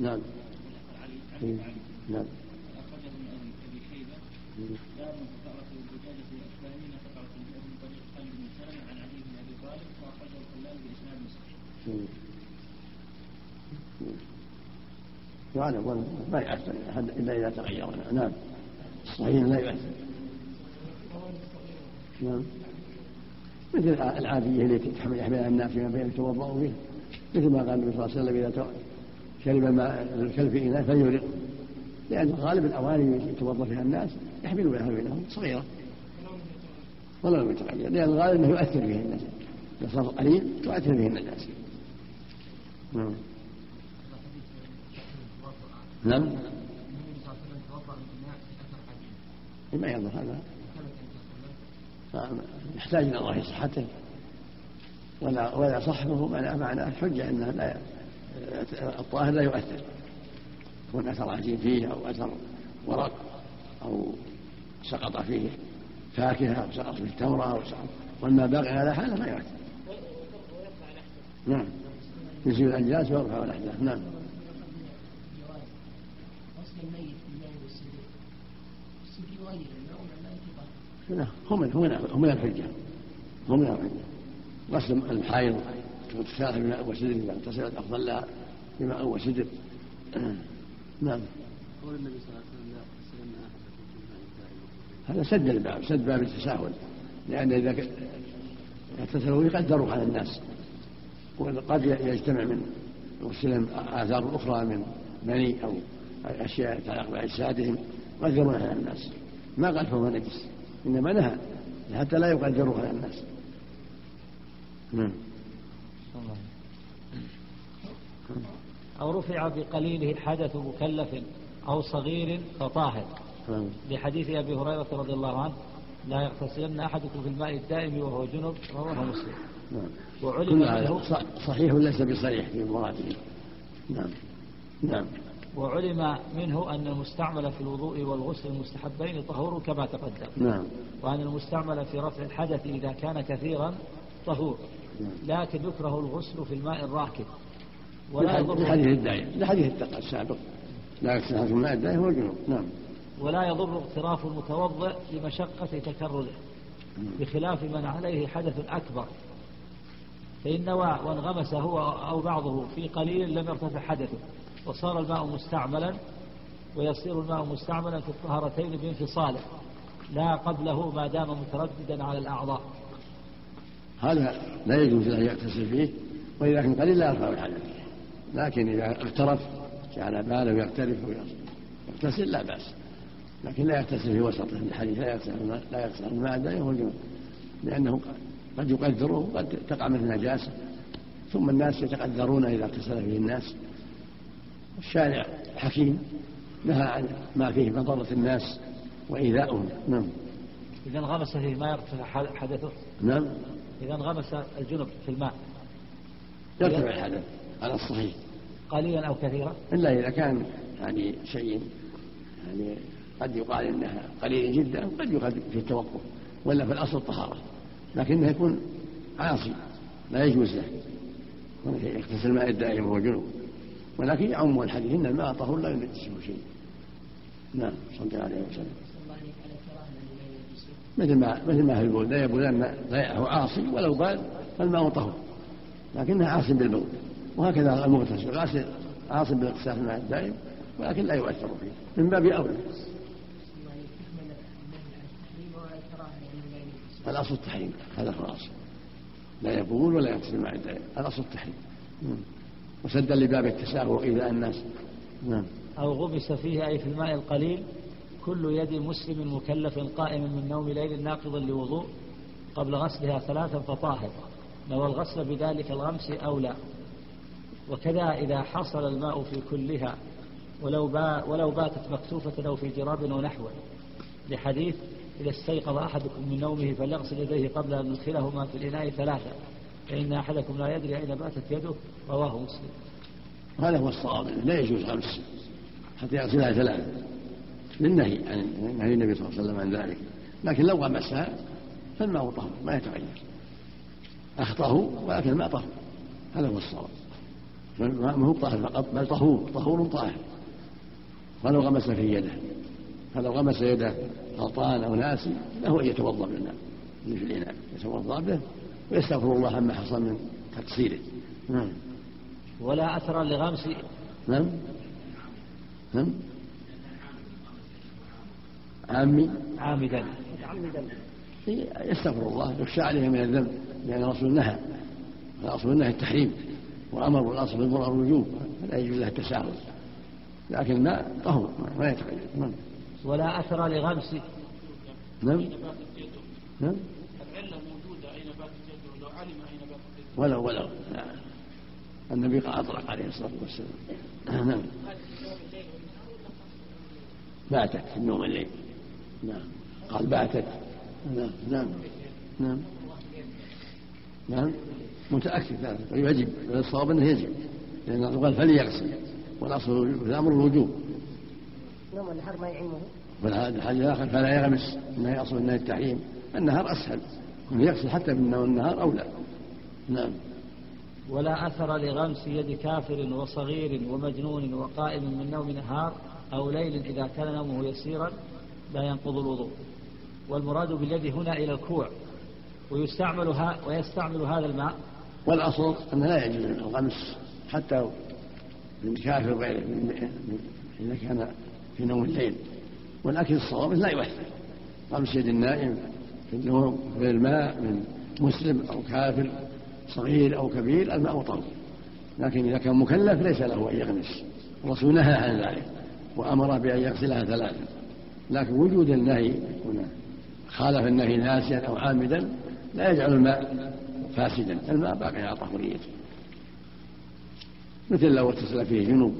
نعم. إيه. نعم. أخرجه من أبي شيبة من عن علي بن أبي طالب وأخرجه بإسناد ما يؤثر إلا إذا تغير نعم. الصحيح لا يؤثر؟ نعم. مثل العادية التي يحملها الناس فيما بين يتوضأوا به مثل ما قال النبي صلى الله عليه وسلم إذا شرب الماء الكلب في إناء فليرق لأن غالب الأواني يتوضأ فيها الناس يحملون بها بينهم صغيرة. ولا لم يتغير لأن الغالب أنه يؤثر به الناس. صار قليل تؤثر به الناس. نعم. نعم. ما يضر هذا. يحتاج إلى ظاهر صحته. ولا ولا صحبه معناه معناه الحجه انه لا الطاهر لا يؤثر. يكون أثر عجين فيه أو أثر ورق أو سقط فيه فاكهة أو سقط فيه تمره أو سقط والماء باقي على حاله ما يؤثر. نعم. يزيل الانجاس ويرفع الأحداث. نعم. لا هو من هو هو من الحجة. هو من الحجة. غسل الحائض. تغتسل بماء وسدر إذا اغتسلت أفضل لها بماء وسدر نعم. قول النبي صلى الله عليه وسلم لا هذا سد الباب سد باب التساهل. لأن إذا اغتسلوا يقدروا على الناس. وقد يجتمع من غسلهم آثار أخرى من مني أو أشياء تتعلق بأجسادهم يقدرون على الناس. ما قال فهو نجس إنما نهى حتى لا يقدروه على الناس. نعم. أو رفع بقليله حدث مكلف أو صغير فطاهر. نعم. لحديث أبي هريرة رضي الله عنه لا يغتسلن أحدكم في الماء الدائم وهو جنب رواه مسلم. نعم. وعلم له صحيح ليس بصريح في مراده. نعم. نعم. وعلم منه أن المستعمل في الوضوء والغسل المستحبين طهور كما تقدم. نعم. وأن المستعمل في رفع الحدث إذا كان كثيرا طهور. نعم. لكن يكره الغسل في الماء الراكد ولا يضر لحديث الدائم لحديث السابق لا يغسل في الماء الدائم هو الجنوب. نعم. ولا يضر اغتراف المتوضئ لمشقة تكرره. نعم. بخلاف من عليه حدث أكبر. فإن نوى وانغمس هو أو بعضه في قليل لم يرتفع حدثه. وصار الماء مستعملا ويصير الماء مستعملا في الطهارتين بانفصاله. لا قبله ما دام مترددا على الأعضاء. هذا لا يجوز أن يغتسل فيه وإذا كان قليل لا يرفع الحدث. لكن إذا اغترف جعل باله يغترف ويغتسل لا بأس. لكن لا يغتسل في وسطه الحديث لا يغتسل لا يغتسل هو الجنوب لأنه قد يقدره وقد تقع منه نجاسة. ثم الناس يتقدرون إذا اغتسل فيه الناس. الشارع حكيم نهى عن ما فيه مضرة الناس وإيذاؤهم. نعم. إذا انغمس فيه ما يرتفع حدثه؟ نعم. إذا انغمس الجنب في الماء. يرتفع الحدث على الصحيح قليلا أو كثيرا؟ إلا إذا كان يعني شيء يعني قد يقال إنها قليل جدا وقد يقال في التوقف ولا في الأصل طهارة. لكنه يكون عاصي لا يجوز له. يغتسل الماء الدائم وهو جنوب ولكن يعم الحديث إن الماء طهور لا ينجسه شيء. نعم صلى الله عليه وسلم. مثل ما مثل ما البول لا يبولن لا هو عاصي ولو بال فالماء طهور. لكنه عاصي بالبول وهكذا المغتسل غاسل عاصي بالاغتسال الماء الدائم ولكن لا يؤثر فيه. من باب أولى. الأصل التحريم. هذا هو الأصل. لا يبول ولا يغتسل الماء الدائم. الأصل التحريم. وسدا لباب التساهل وإيذاء الناس. نعم. أو غمس فيه أي في الماء القليل. كل يد مسلم مكلف قائم من نوم ليل ناقض لوضوء قبل غسلها ثلاثا فطاهر. نوى الغسل بذلك الغمس أو لا. وكذا إذا حصل الماء في كلها ولو, با ولو باتت مكتوفة أو في جراب ونحوه لحديث إذا استيقظ أحدكم من نومه فليغسل يديه قبل أن يدخلهما في الإناء ثلاثة فإن أحدكم لا يدري أين باتت يده رواه مسلم. هذا هو الصواب لا يجوز خمس حتى يغسلها ثلاثة للنهي عن نهي النبي صلى الله عليه وسلم عن ذلك. لكن لو غمسها فالماء طهور ما يتغير. أخطأه ولكن الماء طهور هذا هو الصواب. ما هو طاهر فقط بل طهور. طهور طاهر. ولو غمس في يده فلو غمس يده غلطان أو ناسي له أن يتوضأ من الماء في الإناء. يتوضأ به ويستغفر الله عما حصل من تقصيره. نعم. ولا اثر لغمس نعم. نعم. عامي. عامدا يستغفر الله يخشى عليه من الذنب لأن الرسول نهى. الأصل النهي التحريم وأمر والأصل البر الوجوب فلا يجوز له التساهل. لكن الماء طهور ما يتغير نعم. ولا أثر لغمس نعم. نعم. العلة موجودة أين لو علم أين ولو ولو. نعم. النبي أطلق عليه الصلاة والسلام. نعم. باتت في النوم الليل. نعم. قال باتت. نعم نعم. نعم. نعم. متأكد لا يجب. الصواب أنه يجب. لأن قال فليغسل. والأصل الأمر الوجوب. نوم النهار ما يعمه والحاجة الآخر فلا يغمس. النهي أصل النهي التحريم النهار أسهل. كونه يغسل حتى بالنهار أولى. نعم. ولا أثر لغمس يد كافر وصغير ومجنون وقائم من نوم نهار أو ليل إذا كان نومه يسيرا. لا ينقض الوضوء والمراد باليد هنا إلى الكوع ويستعمل ها ويستعمل هذا الماء. والأصل أنه لا يجوز الغمس حتى من كافر غيره إذا كان في نوم الليل. ولكن الصواب لا يؤثر. غمس يد النائم في النوم في الماء من مسلم أو كافر صغير أو كبير الماء طهور لكن إذا كان مكلف ليس له أن يغمس. الرسول نهى عن ذلك وأمر بأن يغسلها ثلاثا. لكن وجود النهي يكون خالف النهي ناسيا أو عامدا لا يجعل الماء فاسدا الماء باقي على طهوريته. مثل لو اتصل فيه جنوب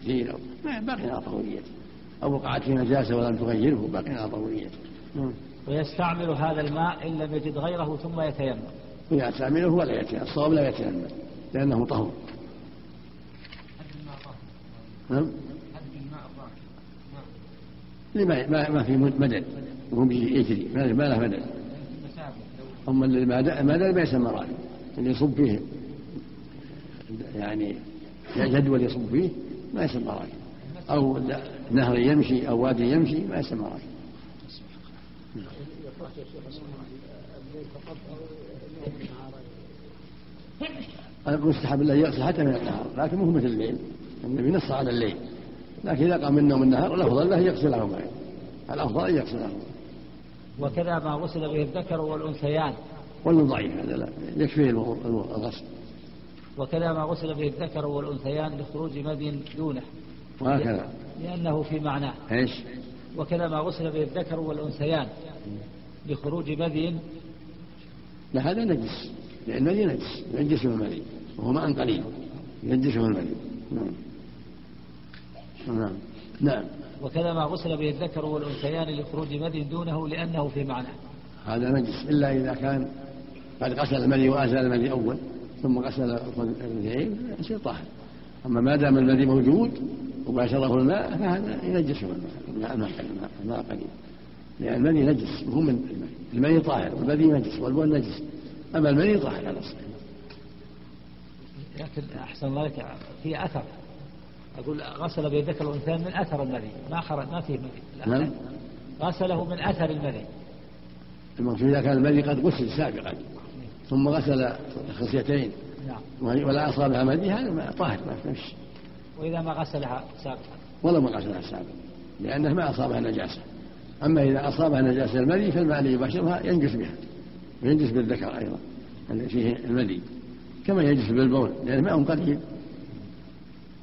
كثير أو باقي على طهوريته. أو وقعت فيه نجاسة ولم تغيره باقي على طهوريته. ويستعمل هذا الماء إن لم يجد غيره ثم يتيمم. ويستعمله ولا يتيمم الصواب لا يتيمم لأنه طهور. نعم. لما ما, ما في مدد. وهم يجري. ما له مدد. اللي المدد ما يسمى راكب اللي يصب فيه. يعني جدول يصب فيه ما يسمى راكب أو نهر يمشي أو وادي يمشي ما يسمى راكب المستحب له يغسل حتى من النهار لكن مو مثل الليل. النبي نص على الليل. لكن إذا قام من نوم النهار الأفضل له يغسلهما الأفضل أن يغسلهما وكذا ما غسل به الذكر والأنثيان. ولا ضعيف هذا لا يكفيه الغسل. وكذا ما غسل به الذكر والأنثيان لخروج مدي دونه. وهكذا. لأنه في معناه. إيش؟ وكذا ما غسل به الذكر والأنثيان لخروج مدي. لا هذا نجس. لأن المدي نجس. ينجسه المدي وهو ماء قليل. ينجسه المدي نعم. نعم. نعم. وكذا ما غسل به الذكر والأنثيان لخروج مدي دونه لأنه في معنى. هذا نجس إلا إذا كان قد غسل المدي وأزال المدي أول ثم غسل الأنثيين يصير طاهر. أما ما دام المدي موجود وباشره الماء فهذا ينجسه الماء. الماء الماء قليل. لأن المني نجس وهو من المني طاهر والمدي نجس والبول نجس. أما المني طاهر على الصحيح لكن أحسن الله في أثر. أقول غسل بيدك الأنثى من أثر المذي ما خرج ما فيه مذي نعم. غسله من أثر المذي المقصود إذا كان المذي قد غسل سابقا ثم غسل خصيتين. نعم. ولا أصابها مذي هذا طاهر ما تمشي وإذا ما غسلها سابقا. ولا ما غسلها سابقا لأنه ما أصابها نجاسة. أما إذا أصابها نجاسة المذي فالماء الذي يباشرها ينجس بها وينجس بالذكر أيضا الذي فيه المذي كما ينجس بالبول لأن ماء قليل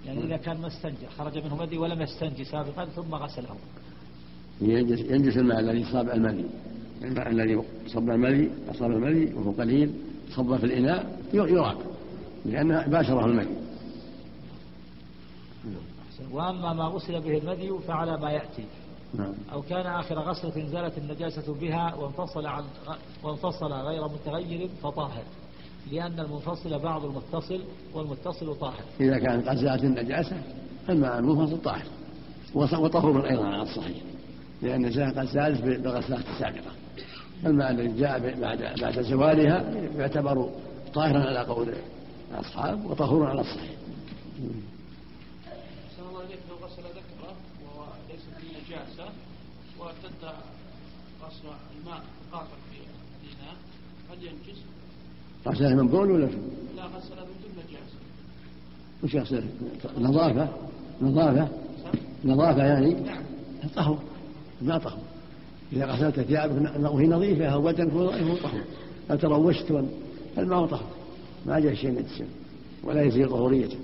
يعني إذا كان ما استنجى خرج منه مدي ولم يستنجي سابقا ثم غسله. ينجس, ينجس الماء الذي صاب المدي الماء الذي صب المدي أصاب المدي وهو قليل صب في الإناء يراق لأن باشره المدي وأما ما غسل به المدي فعلى ما يأتي. نعم. أو كان آخر غسلة زالت النجاسة بها وانفصل عن وانفصل غير متغير فطاهر. لأن المنفصل بعض المتصل والمتصل طاهر. إذا كانت قد زالت النجاسة فالماء المنفصل طاهر. وطهور أيضا على الصحيح لأن قد زالت بالغسلات السابقة الماء الذي جاء بعد بعد زوالها يعتبر طاهرا على قول الأصحاب وطهورا على الصحيح. غسل ذكره نجاسة وارتد غسل الماء قاطر في الإناء هل ينجس؟ غسله من بول ولا شو؟ لا غسل بدون نجاسة وش يغسل؟ نظافة؟ نظافة؟ نظافة يعني؟ نعم. طهر ما طهر إذا غسلت ثيابك وهي نظيفة أو بدنك فهو طهر لو تروشت فالماء طهر ما جاء شيء نجس ولا يزيل طهوريته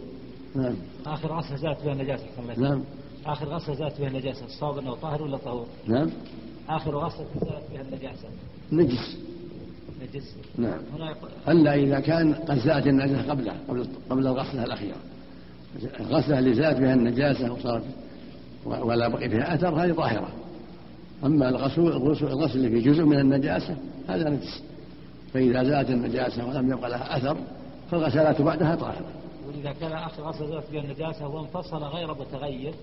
نعم. آخر غسلة زالت بها النجاسة نعم. آخر غسلة زالت بها النجاسة الصواب أنه طاهر ولا طهور؟ نعم. آخر غسلة زالت بها النجاسة. نجس. نجس نعم. ألا إذا كان قد زالت النجاسة قبله قبل قبل الغسلة الأخيرة. الغسلة اللي زالت بها النجاسة وصارت ولا بقي فيها أثر هذه طاهره أما الغسل الغسل اللي في جزء من النجاسة هذا نجس. فإذا زالت النجاسة ولم يبقى لها أثر فالغسلات بعدها طاهرة. وإذا كان آخر غسلة زالت بها النجاسة وانفصل غير متغير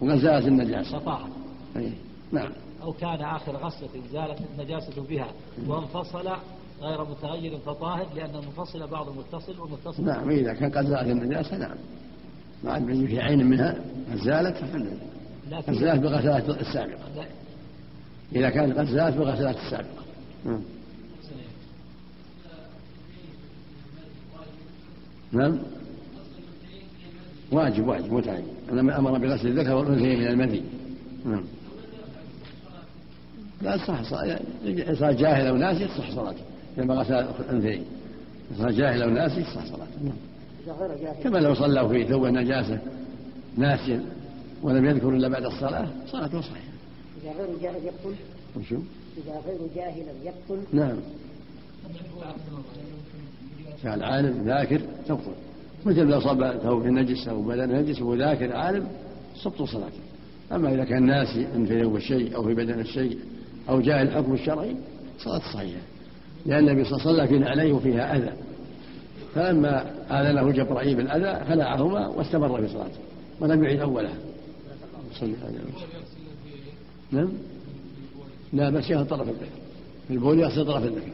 وقد زالت النجاسة. فطاهر أي. نعم. أو كان آخر غسلة زالت النجاسة بها وانفصل غير متغير فطاهر لأن المنفصل بعض متصل والمتصل نعم إذا كان قد زالت النجاسة نعم. ما عاد في عين منها زالت فالحمد لله زالت بالغسلات السابقه لا- إذا كانت قد زالت بالغسلات السابقه نعم. نعم. واجب واجب متعين أنا أمر بغسل الذكر والأنثى من المني نعم. لا صح صح صار جاهل أو ناسي تصح صلاته. لما غسل الأنثيين صار جاهل أو ناسي تصح صلاته. جاهل كما لو صلى في ثوب نجاسة ناسيا ولم يذكر إلا بعد الصلاة صلاته صحيحة. إذا غير جاهل يقتل وشو؟ إذا غير جاهلا يقتل نعم. كان عالم ذاكر تبطل. مثل لو صب ثوب نجس أو بدن نجس وهو ذاكر عالم تبطل صلاته. أما إذا كان ناسي ان في ثوب الشيء أو في بدن الشيء أو جاهل الحكم الشرعي صلاة صحيحة. لأن النبي صلى الله عليه وسلم في عليه وفيها أذى. فلما آذنه جبرائيل بالأذى خلعهما واستمر في صلاته ولم يعيد أولها صلى الله نعم؟ لا بس يغسل طرف الذكر. في البول يغسل طرف الذكر.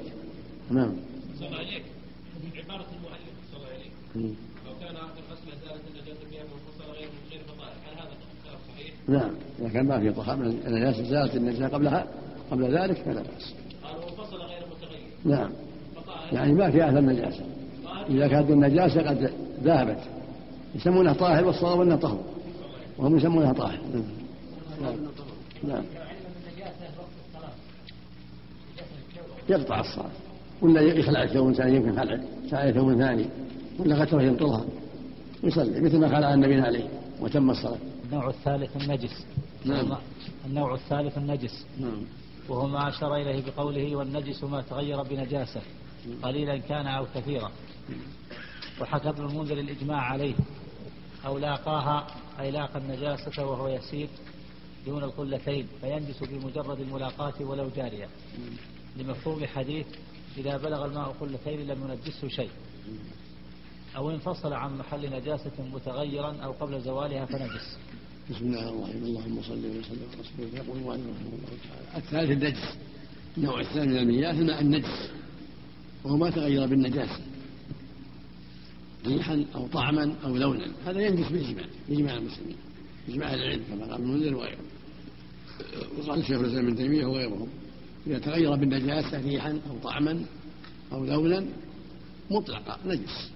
نعم. صلى عليك. عبارة المؤلف. صلى عليك. مم. لو كان آخر غسلة زالت النجاسة فيها منفصلة غير غير فطاهر هل هذا اختلاف صحيح؟ نعم. إذا كان ما في طهارة من النجاسة زالت النجاسة قبلها قبل ذلك فلا بأس. قال غير متغير. نعم. يعني ما في أثر النجاسة إذا كانت النجاسة قد ذهبت. يسمونها طاهر والصواب أنها طهر. وهم يسمونها طاهر. نعم. نعم. يقطع الصلاة. ولا يخلع ثوب ثاني يمكن خلع ساعة ثوب ثاني. ولا غتره ينطرها يصلي مثل ما خلع النبي عليه وتم الصلاة. النوع الثالث النجس. نعم. النوع الثالث النجس. نعم. وهو ما أشار إليه بقوله والنجس ما تغير بنجاسة قليلا كان أو كثيرا. وحكى ابن المنذر الإجماع عليه أو لاقاها أي لاقى النجاسة وهو يسير دون القلتين فينجس بمجرد الملاقاة ولو جارية. لمفهوم حديث إذا بلغ الماء قلتين لم ينجسه شيء. أو انفصل عن محل نجاسة متغيرا أو قبل زوالها فنجس. بسم الله الرحمن الرحيم. اللهم صل وسلم على رسولك يقول المؤلف رحمه الله تعالى الثالث النجس. النوع الثاني من المياه الماء النجس. وهو ما تغير بالنجاسة. ريحا أو طعما أو لونا هذا ينجس بالإجماع بإجماع المسلمين. إجماع العلم كما قال ابن المنذر وغيره. وقال شيخ الإسلام ابن تيمية وغيرهم. إذا تغير بالنجاسة ريحا أو طعما أو لونا مطلقة نجس.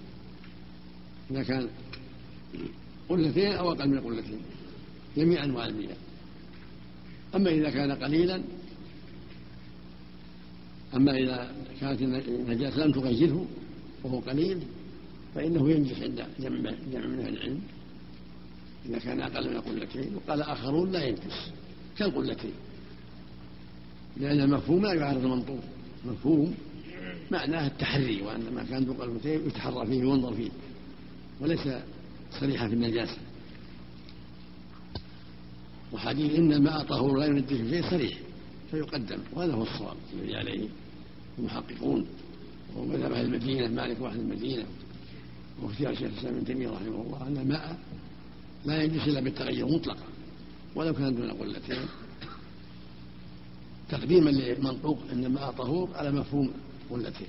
إذا كان قلتين أو أقل من قلتين جميع أنواع المياه أما إذا كان قليلا أما إذا كانت النجاسة لم تغيره وهو قليل فإنه ينجس عند جمع جمع من أهل العلم. إذا كان أقل من قلتين وقال آخرون لا ينجس كالقلتين لأن المفهوم لا يعارض المنطوق. مفهوم معناه التحري وأن ما كان ذو قلتين يتحرى فيه وينظر فيه وليس صريحا في النجاسة. وحديث إن الماء طهور لا ينجس شيء صريح فيقدم وهذا هو الصواب الذي عليه المحققون وهو مذهب أهل المدينة مالك واحد المدينة واختيار شيخ الإسلام ابن تيمية رحمه الله أن الماء لا ينجس إلا بالتغير مطلقا ولو كان دون قلتين تقديما لمنطوق أن الماء طهور على مفهوم قلتين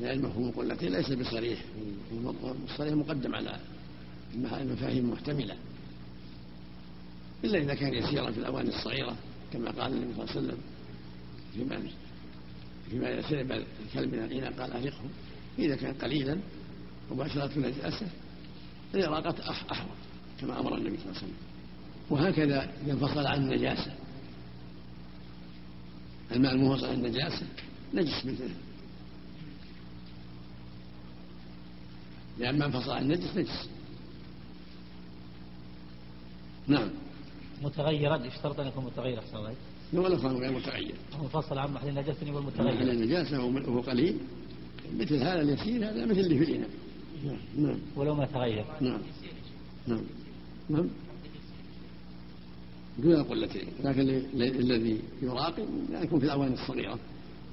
لأن مفهوم قلتين ليس بصريح الصريح مقدم على المفاهيم المحتملة. إلا إذا كان يسيرا في الأواني الصغيرة كما قال النبي صلى الله عليه وسلم فيما فيما يسير الكلب من الإناء قال أهلقه إذا كان قليلا مباشرة نجاسة الإراقة أحوط كما أمر النبي صلى الله عليه وسلم. وهكذا إذا انفصل عن النجاسة. الماء المنفصل عن النجاسة نجس مثله لأن ما انفصل عن النجس نجس. نعم. متغيرا يشترط أن يكون متغير أحسن الله ولا كان غير متغير. منفصل عن محل النجاسة يقول محل متغير النجاسة وهو قليل. مثل هذا اليسير هذا مثل اللي في الإناء نعم نعم. ولو ما تغير. نعم نعم. نعم. دون القلتين لكن الذي يراقب لا يكون في الأواني الصغيرة.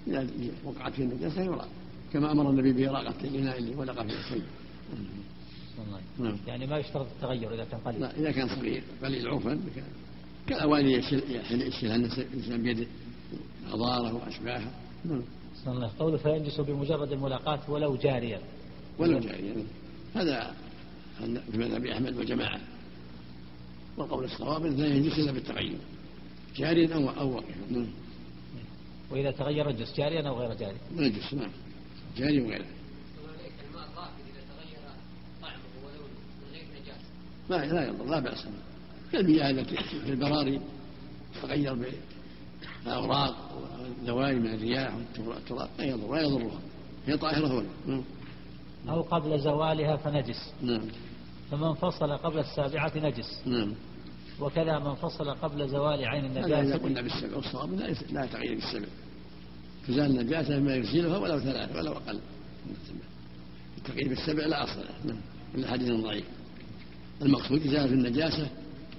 إذا وقعت فيه النجاسة يراقب. كما أمر النبي بإراقة الإناء اللي ولق فيه الشيء. نعم. يعني ما يشترط التغير إذا كان قليل. لا إذا كان صغير قليل عرفا كالأواني يشيلها الإنسان بيده عضاره وأشباهها نعم. صلى الله قوله فينجس بمجرد الملاقاة ولو جاريا ولو جاريا هذا في مذهب أحمد وجماعة. والقول الصواب لا ينجس إلا بالتغير. جاريا أو أو واقفا نعم. وإذا تغير نجس جاريا أو غير جاري. نجس نعم. جاري وغيره. ما لا يضر لا بأس. كالمياه التي في البراري تغير بالأوراق والدوائر من الرياح والتراب لا يضر لا يضرها. هي طاهرة هنا نعم. أو قبل زوالها فنجس. نعم. فمن فصل قبل السابعة نجس. نعم. وكذا من فصل قبل زوال عين هذا إذا النجاسة. قلنا بالسبع والصواب لا لا تغيير السبع تزال النجاسة ما يزيلها ولو ثلاثة ولو أقل. التغيير بالسبع لا أصل له. نعم. إلا حديث ضعيف. المقصود إزالة النجاسة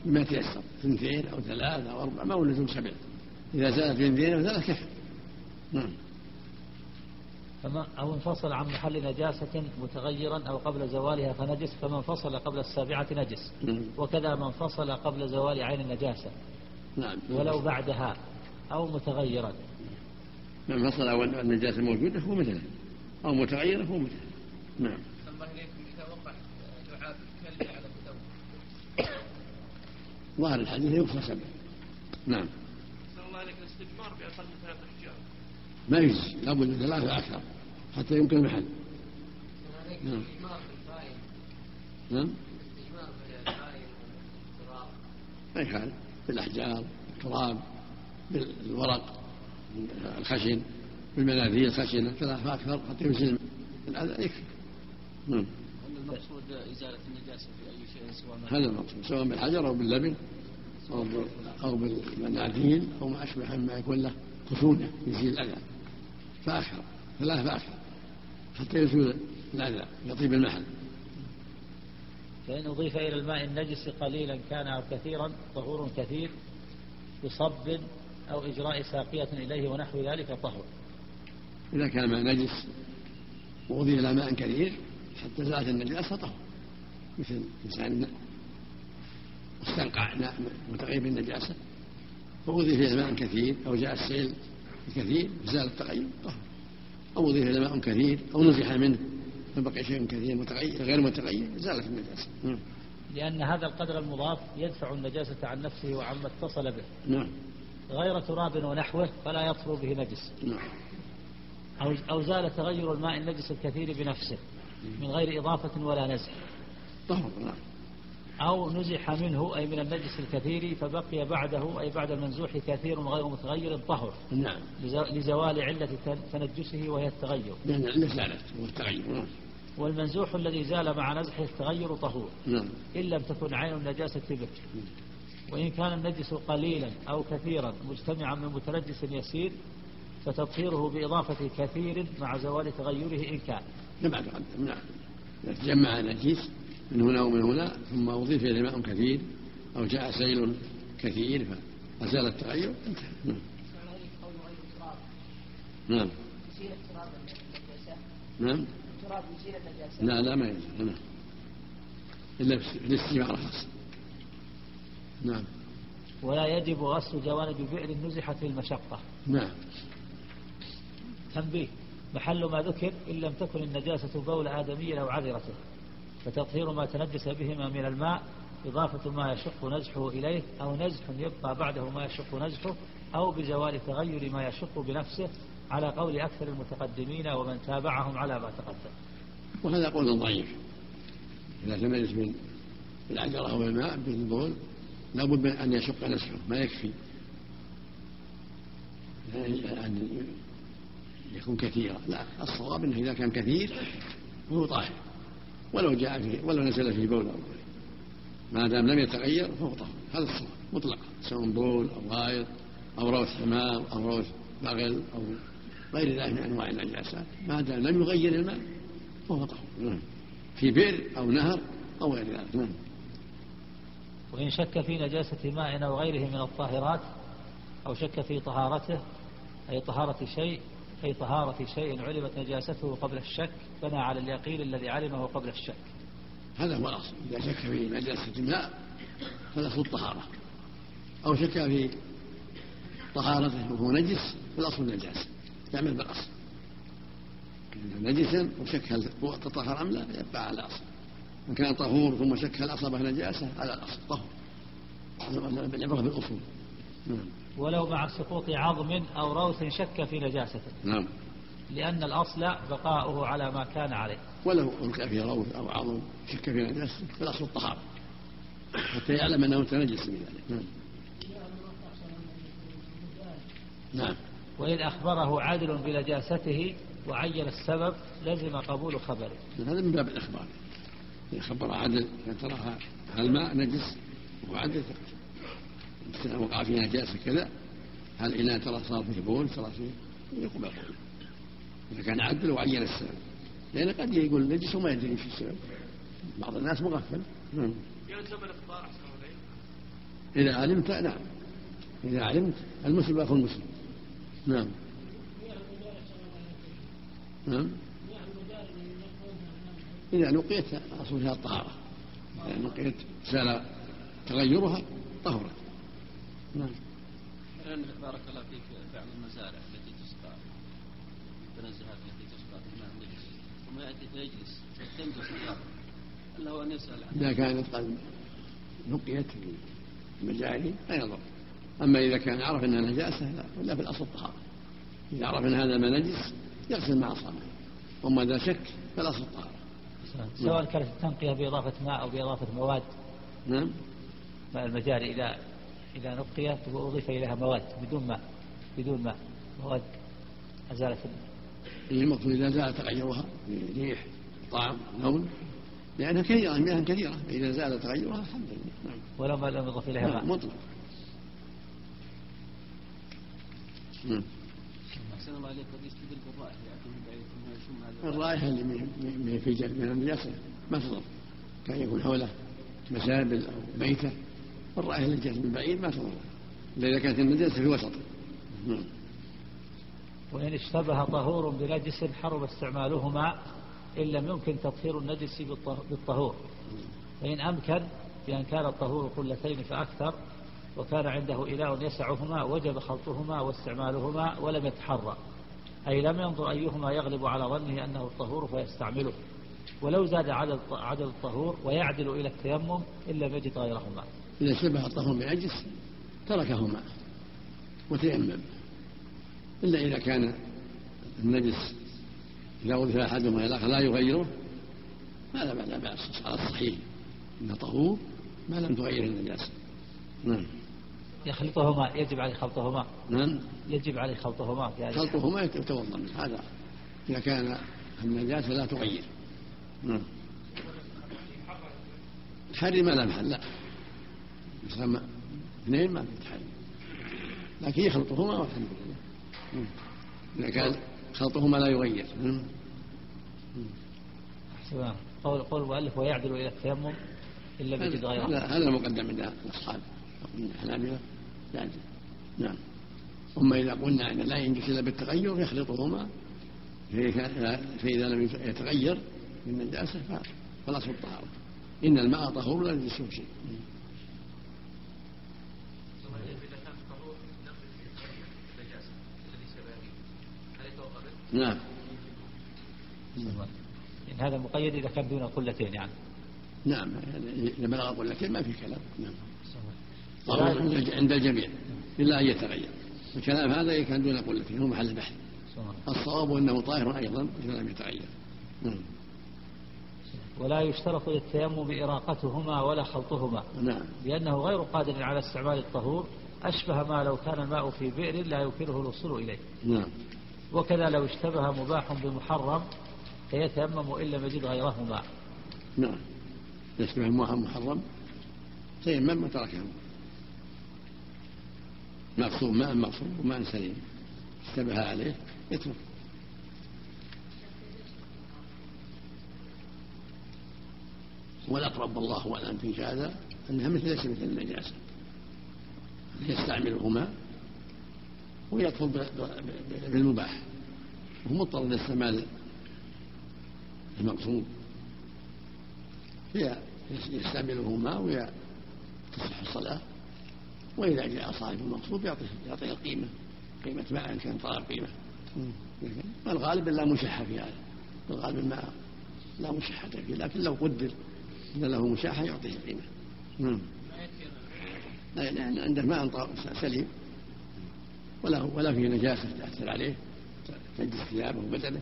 بما تيسر اثنتين أو ثلاثة أو أربعة ما هو لزوم سبع إذا زالت اثنتين أو ثلاثة كفى نعم. فما أو انفصل عن محل نجاسة متغيرا أو قبل زوالها فنجس فمن فصل قبل السابعة نجس. نعم. وكذا من فصل قبل زوال عين النجاسة. نعم. ولو بعدها أو متغيرا. من فصل والنجاسة موجودة هو مثله. أو متغيرة هو مثله. نعم الله إليكم إذا وقع لعاب الكلب على الثوب ظاهر الحديث يغفر سبع نعم. الله عليك الاستجمار بأقل من ثلاثة أحجار ما يجزي لابد من ثلاثة أكثر حتى يمكن المحل. نعم. نعم. ما يخالف. بالأحجار بالتراب بالورق الخشن بالمناديل الخشنة ثلاثة أكثر حتى يزيل الأذى يكفي. نعم. المقصود إزالة النجاسة في أي شيء سواء هذا المقصود سواء بالحجر أو باللبن أو أو بالمناديل أو ما أشبه مما يكون له خشونة يزيل الأذى. فأكثر ثلاثة فأكثر حتى يزول الأذى يطيب المحل. فإن أضيف إلى الماء النجس قليلا كان أو كثيرا طهور كثير بصب أو إجراء ساقية إليه ونحو ذلك طهر. إذا كان ماء نجس وأضيف إلى ماء كثير حتى زالت النجاسة طهر مثل إنسان استنقع ماء متغير بالنجاسة وأضيف إلى ماء كثير أو جاء السيل الكثير زال التغير طهر. أو أضيف إلى ماء كثير أو نزح منه فبقي شيء كثير متغير غير متغير زالت النجاسة. نعم. لأن هذا القدر المضاف يدفع النجاسة عن نفسه وعما اتصل به. نعم. غير تراب ونحوه فلا يطهر به نجس. نعم. أو أو زال تغير الماء النجس الكثير بنفسه. من غير إضافة ولا نزح. طهر نعم. أو نزح منه أي من النجس الكثير فبقي بعده أي بعد المنزوح كثير غير متغير طهر نعم. لز- لزوال علة تن- تنجسه وهي التغير. لأن العلة زالت والتغير نعم. والمنزوح الذي زال مع نزحه التغير طهور. نعم. إن لم تكن عين النجاسة به وإن كان النجس قليلا أو كثيرا مجتمعا من متنجس يسير فتطهيره بإضافة كثير مع زوال تغيره إن كان. كما تقدم نعم إذا تجمع نجيس من هنا ومن هنا ثم أضيف إليه ماء كثير أو جاء سيل كثير فأزال التغير. انتهى نعم. نعم. يزيل نعم التراب يزيل النجاسة لا لا ما يزال نعم. إلا بالاستمارة خاصة نعم. ولا يجب غسل جوانب بئر نزحت للمشقة نعم. تنبيه. محل ما ذكر إن لم تكن النجاسة بول آدمي أو عذرته فتطهير ما تنجس بهما من الماء إضافة ما يشق نزحه إليه أو نزح يبقى بعده ما يشق نزحه أو بزوال تغير ما يشق بنفسه على قول أكثر المتقدمين ومن تابعهم على ما تقدم. وهذا قول ضعيف. إذا تميز من بالعجرة أو الماء بالبول لابد من أن يشق نزحه ما يكفي. أن يكون كثيرا. لا الصواب أنه إذا كان كثير فهو طاهر. ولو جاء في ولو نزل في بول أو ما دام لم يتغير فهو طهر هذا الصواب مطلقا. سواء بول أو غائط أو روث حمام أو روث بغل أو غير ذلك من أنواع النجاسات. ما دام لم يغير الماء فهو طهور نعم. في بئر أو نهر أو غير ذلك. نعم. وإن شك في نجاسة ماء أو غيره من الطاهرات أو شك في طهارته أي طهارة شيء أي طهارة شيء علمت نجاسته قبل الشك بنى على اليقين الذي علمه قبل الشك. هذا هو الأصل. إذا شك في نجاسة الماء فالأصل الطهارة. أو شك في طهارته وهو نجس فالأصل النجاسة. يعمل بالأصل. نجسا وشك هل تطهر أم لا يبقى على الأصل. إن كان طهور ثم شك هل أصابه نجاسة على الأصل. طهور. العبرة بالأصول. نعم. ولو مع سقوط عظم أو روث شك في نجاسته نعم. لأن الأصل بقاؤه على ما كان عليه. ولو ألقى في روث أو عظم شك في نجاسته فالأصل الطهارة. حتى يعلم أنه تنجس بذلك نعم. نعم. وإن أخبره عدل بنجاسته وعين السبب لزم قبول خبره. هذا من باب الإخبار. إذا خبر عدل تراها الماء نجس وهو عدل. وقع فيه نجاسة كذا هل إناء ترى صار فيه بول ترى فيه يقبل إذا كان عدل وعين السبب لأن قد يقول نجس وما يدري إيش السبب. بعض الناس مغفل. نعم. إذا علمت نعم. إذا علمت المسلم أخو المسلم. نعم. نعم. إذا نقيت أصل فيها الطهارة. إذا نقيت زال تغيرها طهرت. نعم. بارك الله فيك بعض المزارع التي تسقى. التنزهات التي تسقى في الماء النجس ثم يأتي فيجلس تنجس الأرض هل هو أن يسأل. عنه إذا كانت قد نقيت في المجاري لا يضر. أما إذا كان عرف أنها نجاسة لا. ولا في الأصل الطهارة. إذا عرف أن هذا ما نجس يغسل ما أصابه وما إذا شك فالأصل الطهارة. سواء كانت التنقية بإضافة ماء أو بإضافة مواد نعم. المجاري إذا إذا نقيت وأضيف إليها مواد بدون ماء بدون ماء مواد أزالت المقصود إذا زال تغيرها ريح طعم لون لأنها كثيرة المياه كثيرة. فإذا زال تغيرها الحمد لله. نعم. ولو ما لم يضف إليها ماء. مطلق. نعم. أحسن الله قد يستدل بالرائحة الرائحة اللي من في من النجاسة ما تضر. كان يكون حوله مسابل أو بيتة. الرائحة اللي جاءت من بعيد ما تضر إلا إذا كانت النجاسة في وسطه نعم. وإن اشتبه طهور بنجس حرم استعمالهما إن لم يمكن تطهير النجس بالطهور. فإن أمكن بأن كان الطهور قلتين فأكثر وكان عنده إله يسعهما وجب خلطهما واستعمالهما ولم يتحرى. أي لم ينظر أيهما يغلب على ظنه أنه الطهور فيستعمله. ولو زاد عدد عدد الطهور ويعدل إلى التيمم إن لم يجد غيرهما. إذا شبه الطهور بنجس تركهما وتيمم. إلا إذا كان النجس إذا وضف أحدهما إلى الآخر لا يغيره هذا لا بأس على الصحيح. إنه طهور ما لم تغير النجاسة نعم. يخلطهما يجب عليه خلطهما. نعم. يجب عليه خلطهما. خلطهما يتوضأ. منه هذا إذا كان النجاسة لا تغير. نعم. ما لا محل. لا. مثلا اثنين ما في تحري لكن يخلطهما والحمد لله. نعم. إذا كان خلطهما لا يغير. نعم قول قول المؤلف ويعدل إلى التيمم لم يجد غيره هذا المقدم عند الأصحاب. من الحنابلة. لازم نعم. أما إذا قلنا أن لا ينجس إلا بالتغير يخلطهما. فإذا لم يتغير من النجاسة فالأصل الطهارة إن الماء طهور لا ينجسه شيء. نعم. إن هذا مقيد إذا كان دون قلتين يعني. نعم يعني إذا بلغ قلتين ما في كلام. نعم. طهور عند عند الجميع. إلا أن يتغير. الكلام هذا كان دون قلتين هو محل البحث الصواب أنه طاهر أيضا إذا لم يتغير. نعم. ولا يشترط للتيمم إراقتهما ولا خلطهما. نعم. لأنه غير قادر على استعمال الطهور أشبه ما لو كان الماء في بئر لا يمكنه الوصول إليه. نعم. وكذا لو اشتبه مباح بمحرم فيتيمم إن لم يجد غيرهما نعم. يشبه محرم تيمم وتركه. مغصوب ماء مغصوب وماء سليم. اشتبه عليه يترك والأقرب والله أعلم في هذا أنها مثل ليس مثل النجاسة يستعملهما ويدخل بالمباح. وهو مضطر لاستعمال المقصود. يستعملهما وتصح الصلاة. وإذا جاء صاحب المقصود يعطيه يعطيه القيمة قيمة ماء إن كان طلب قيمة. الغالب لا مشحة في هذا. الغالب الماء لا مشحة فيه. لكن لو قدر أن له مشاحة يعطيه القيمة نعم. لأن عنده ماء سليم. ولا ولا فيه نجاسة تأثر عليه تنجس ثيابه وبدنه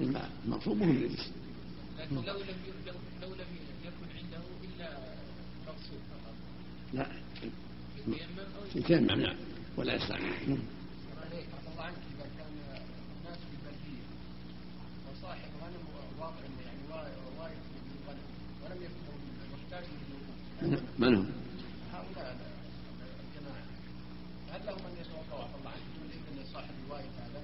الماء المقصود مهم نجس لكن لو لم لو لم يكن عنده إلا مقصود فقط. لا. يتيمم نعم. ولا يستعمل نعم. عليك عفى الله عنك إذا كان الناس في البلديه وصاحب غنم واضع يعني من الغنم ولم يكن محتاج للوضوء من هم؟ هؤلاء الجماعه هل لهم ان يتوضا عفى الله عنك بدون اذن صاحب الوايد هذا؟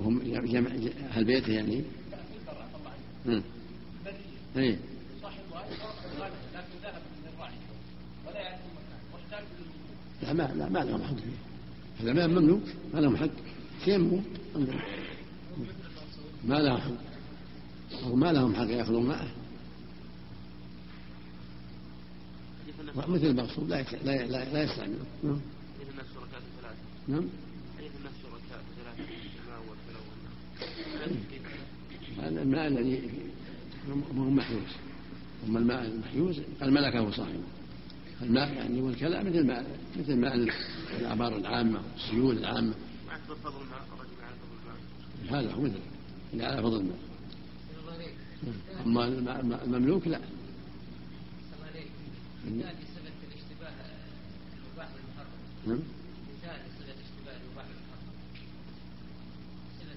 وهم جمع أهل بيته يعني؟ لا في البر عفى الله عنك. البريه اي صاحب الوايد واضع الغنم لكن ذهب من الراعي ولا يعرف المكان لا ما لا ما لهم حق فيه. هذا ماء مملوك ما لهم حق. تيمموا ما لهم حق. أو ما لهم حق ياخذون معه. مثل المقصود لا لا لا, لا يستعمله نعم حديث الناس شركاء في ثلاثة نعم حديث الناس شركاء في ثلاثة الماء والكلى والنار هذا الماء الذي هو محيوز. أما الماء المحيوز قد ملكه صاحبه. الماء يعني والكلام مثل ماء مثل ماء الآبار العامة والسيول العامة. فضل الماء هذا هو مثل اللي على فضل الماء. أما المملوك لا. مثال لصفة الاشتباه المباح والمحرم نعم مثال لصفة اشتباه المباح والمحرم صفة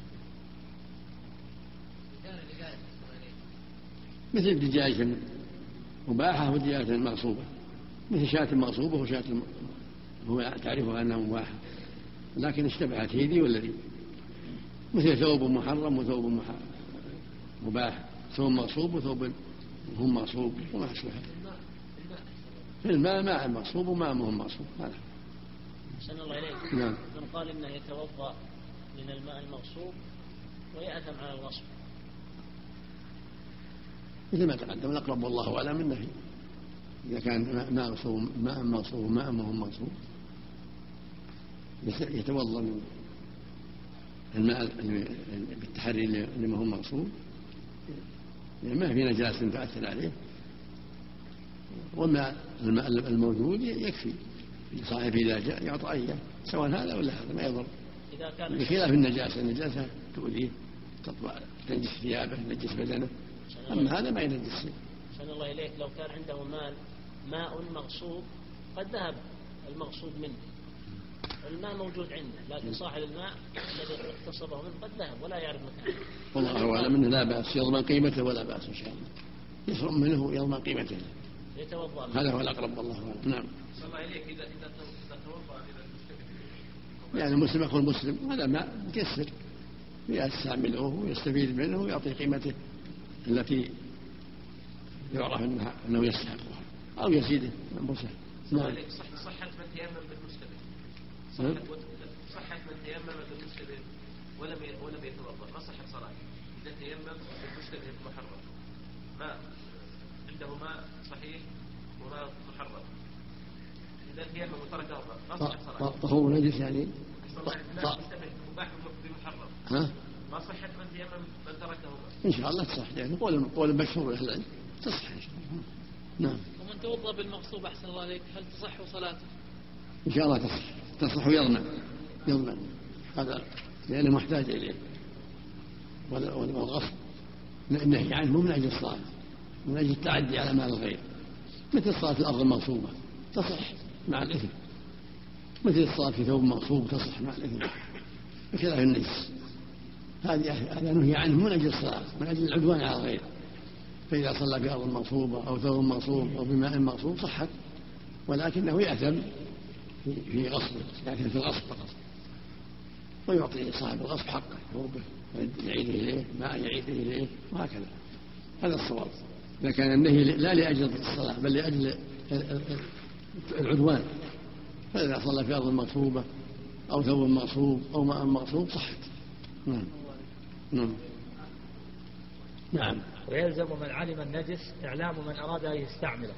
مثال اللي قال مثل الدجاج مباحة ودجاجة مغصوبة. مثل شاة مغصوبة وشاة هو تعرفها أنها مباحة. لكن اشتبهت هي ذي ولا ذي؟ مثل ثوب محرم وثوب مح- مباح. ثوب مغصوب وثوب هم مغصوب. وما أشبه في الماء ماء مغصوب وماء مهم مغصوب. هذا أحسن الله إليك. نعم. من قال إنه يتوضأ من الماء المغصوب ويأثم على الغصب. مثل ما تقدم الأقرب والله أعلم النهي إذا كان ماء مغصوب ماء مغصوب ماء مهم مغصوب يت- يتوضأ من الماء بالتحري اللي ما هو مغصوب يعني ما في نجاسة تؤثر عليه. والماء الماء الموجود يكفي. لصاحبه إذا جاء يعطى أياه سواء هذا ولا هذا ما يضر. بخلاف النجاسة النجاسة تؤذيه تطبع تنجس ثيابه تنجس بدنه. أما هذا ما ينجس. شيء أحسن الله إليك. لو كان عنده مال ماء مغصوب قد ذهب المغصوب منه. الماء موجود عنده لكن صاحب الماء الذي اغتصبه منه قد ذهب ولا يعرف مكانه. والله أعلم أنه لا بأس يضمن قيمته ولا بأس إن شاء الله. يشرب منه يضمن قيمته. يتوضأ. منه هذا هو الأقرب والله أعلم. نعم. صلى الله عليك اذا إذا إذا توضأ إذا المشتبه يعني المسلم أخو المسلم هذا ماء مكسر. يستعمله ويستفيد منه ويعطي قيمته. التي يعرف أنها أنه يستحقها أو يزيده أنفسه نعم عليك صح صحة من تيمم بالمشتبه نعم. صحة صحة من تيمم بالمشتبه ولم ولم يتوضا ما صحت صلاته اذا تيمم بالمشتبه المحرم ماء عنده ماء صحيح وماء محرم اذا تيمم وترك ما صحت صلاته طهور نجس يعني مباح بمحرم ها ما صحة من تيمم من تركهما إن شاء الله تصح يعني قول قول مشهور أهل العلم تصح إن شاء الله. نعم. ومن توضأ بالمغصوب أحسن الله عليك هل تصح صلاته؟ إن شاء الله تصح. تصح ويضمن. يضمن. هذا لأنه محتاج إليه. وال- وال- والغصب. النهي عنه مو من أجل الصلاة. من أجل التعدي على مال الغير مثل صلاة الأرض المغصوبة. تصح مع الإثم. مثل الصلاة في ثوب مغصوب تصح مع الإثم. بخلاف النجس. هذا نهي عنه من أجل الصلاة من أجل العدوان على الغير. فإذا صلى في أرض مغصوبة أو ثوب مغصوب أو بماء مغصوب صحت ولكنه يأثم في غصبه لكن في الغصب فقط. ويعطي صاحب الغصب حقه ثوبه يعيده إليه ماء يعيده إليه وهكذا. هذا الصواب. إذا كان النهي لا لأجل الصلاة بل لأجل العدوان. فإذا صلى في أرض مغصوبة أو ثوب مغصوب أو ماء مغصوب صحت. نعم. نعم. نعم. ويلزم من علم النجس إعلام من أراد أن يستعمله.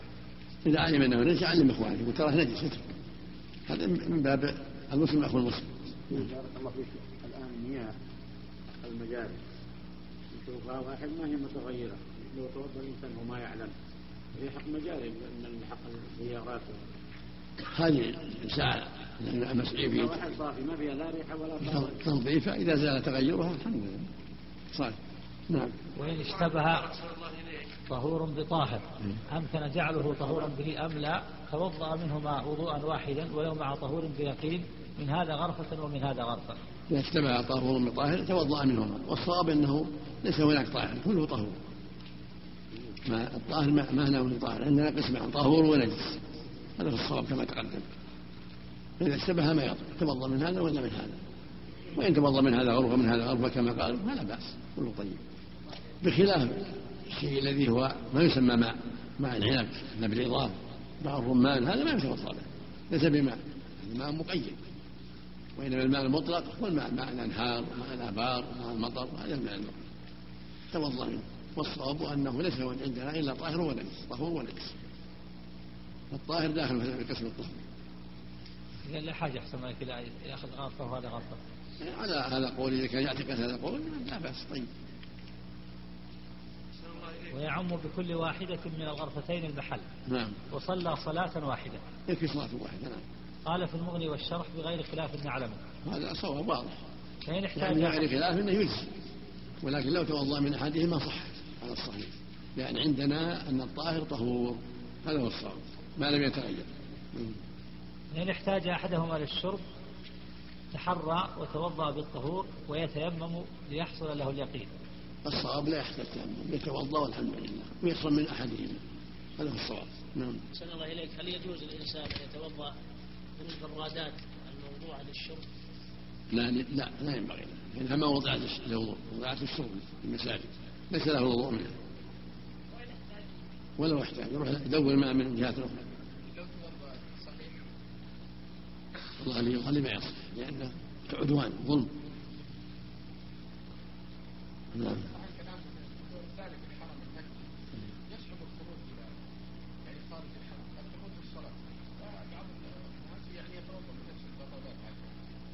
إذا علم أنه نجس علم إخوانه يقول تراه نجس اترك هذا من باب المسلم أخو المسلم. بارك الله فيك. الآن مياه المجاري يشوفها واحد ما هي متغيرة. لو توضأ الإنسان وما يعلم. هي حق مجاري من حق السيارات هذه ساعة لأن مسعي لو في واحد صافي ما فيها لا ريحة ولا طعم تنظيفها إذا زال تغيرها الحمد لله. صالح نعم. وإن اشتبه طهور بطاهر. أمكن جعله طهورا به أم لا؟ توضأ منهما وضوءا واحدا ولو مع طهور بيقين. من هذا غرفة ومن هذا غرفة. إذا اشتبه طهور بطاهر توضأ منهما. والصواب أنه ليس هناك طاهر كله طهور. ما الطاهر ما, من طاهر عندنا قسمان طهور ونجس. هذا هو الصواب كما تقدم. فإذا اشتبه ما يضر توضأ من هذا ولا من هذا؟ وإن توضأ من هذا غرفة من هذا غرفة كما قالوا فلا بأس كله طيب. بخلاف الشيء الذي هو ما يسمى ماء ماء العنب نبل العظام ماء الرمان هذا ما يتوضأ به ليس بماء هذا ماء مقيد. وإنما الماء المطلق هو الماء ماء الأنهار ماء الآبار ماء المطر هذا الماء المطلق توضأ منه والصواب أنه ليس عندنا إلا طاهر ونجس طهور ونجس الطاهر داخل في قسم الطهور إذا لا حاجة أحسن ما لا يأخذ غرفة وهذا غرفة. على هذا قول إذا كان يعتقد هذا القول لا بأس. طيب. ويعم بكل واحدة من الغرفتين المحل نعم. وصلى صلاة واحدة. يكفي صلاة واحدة نعم. قال في المغني والشرح بغير خلاف نعلمه هذا صواب واضح. فإن احتاج يعني غير أحد- خلاف إنه يجزي. ولكن لو توضأ من أحدهما صحت على الصحيح. لأن عندنا أن الطاهر طهور. هذا هو الصواب. ما لم يتغير. فإن احتاج أحدهما للشرب تحرى وتوضأ بالطهور ويتيمم ليحصل له اليقين. الصواب لا يحتاج تيمم يتوضأ والحمد لله ويشرب من احدهما هذا هو الصواب. نعم. أحسن الله إليك. هل يجوز الإنسان أن يتوضأ من البرادات الموضوعة للشرب؟ لا لا لا ينبغي. له لانها ما وضعت للوضوء وضعت الشرب في المساجد. ليس له وضوء منها. ولو احتاج يروح يدور الماء من جهات أخرى. اللي يصلي ما يصح لأنه عدوان ظلم. نعم.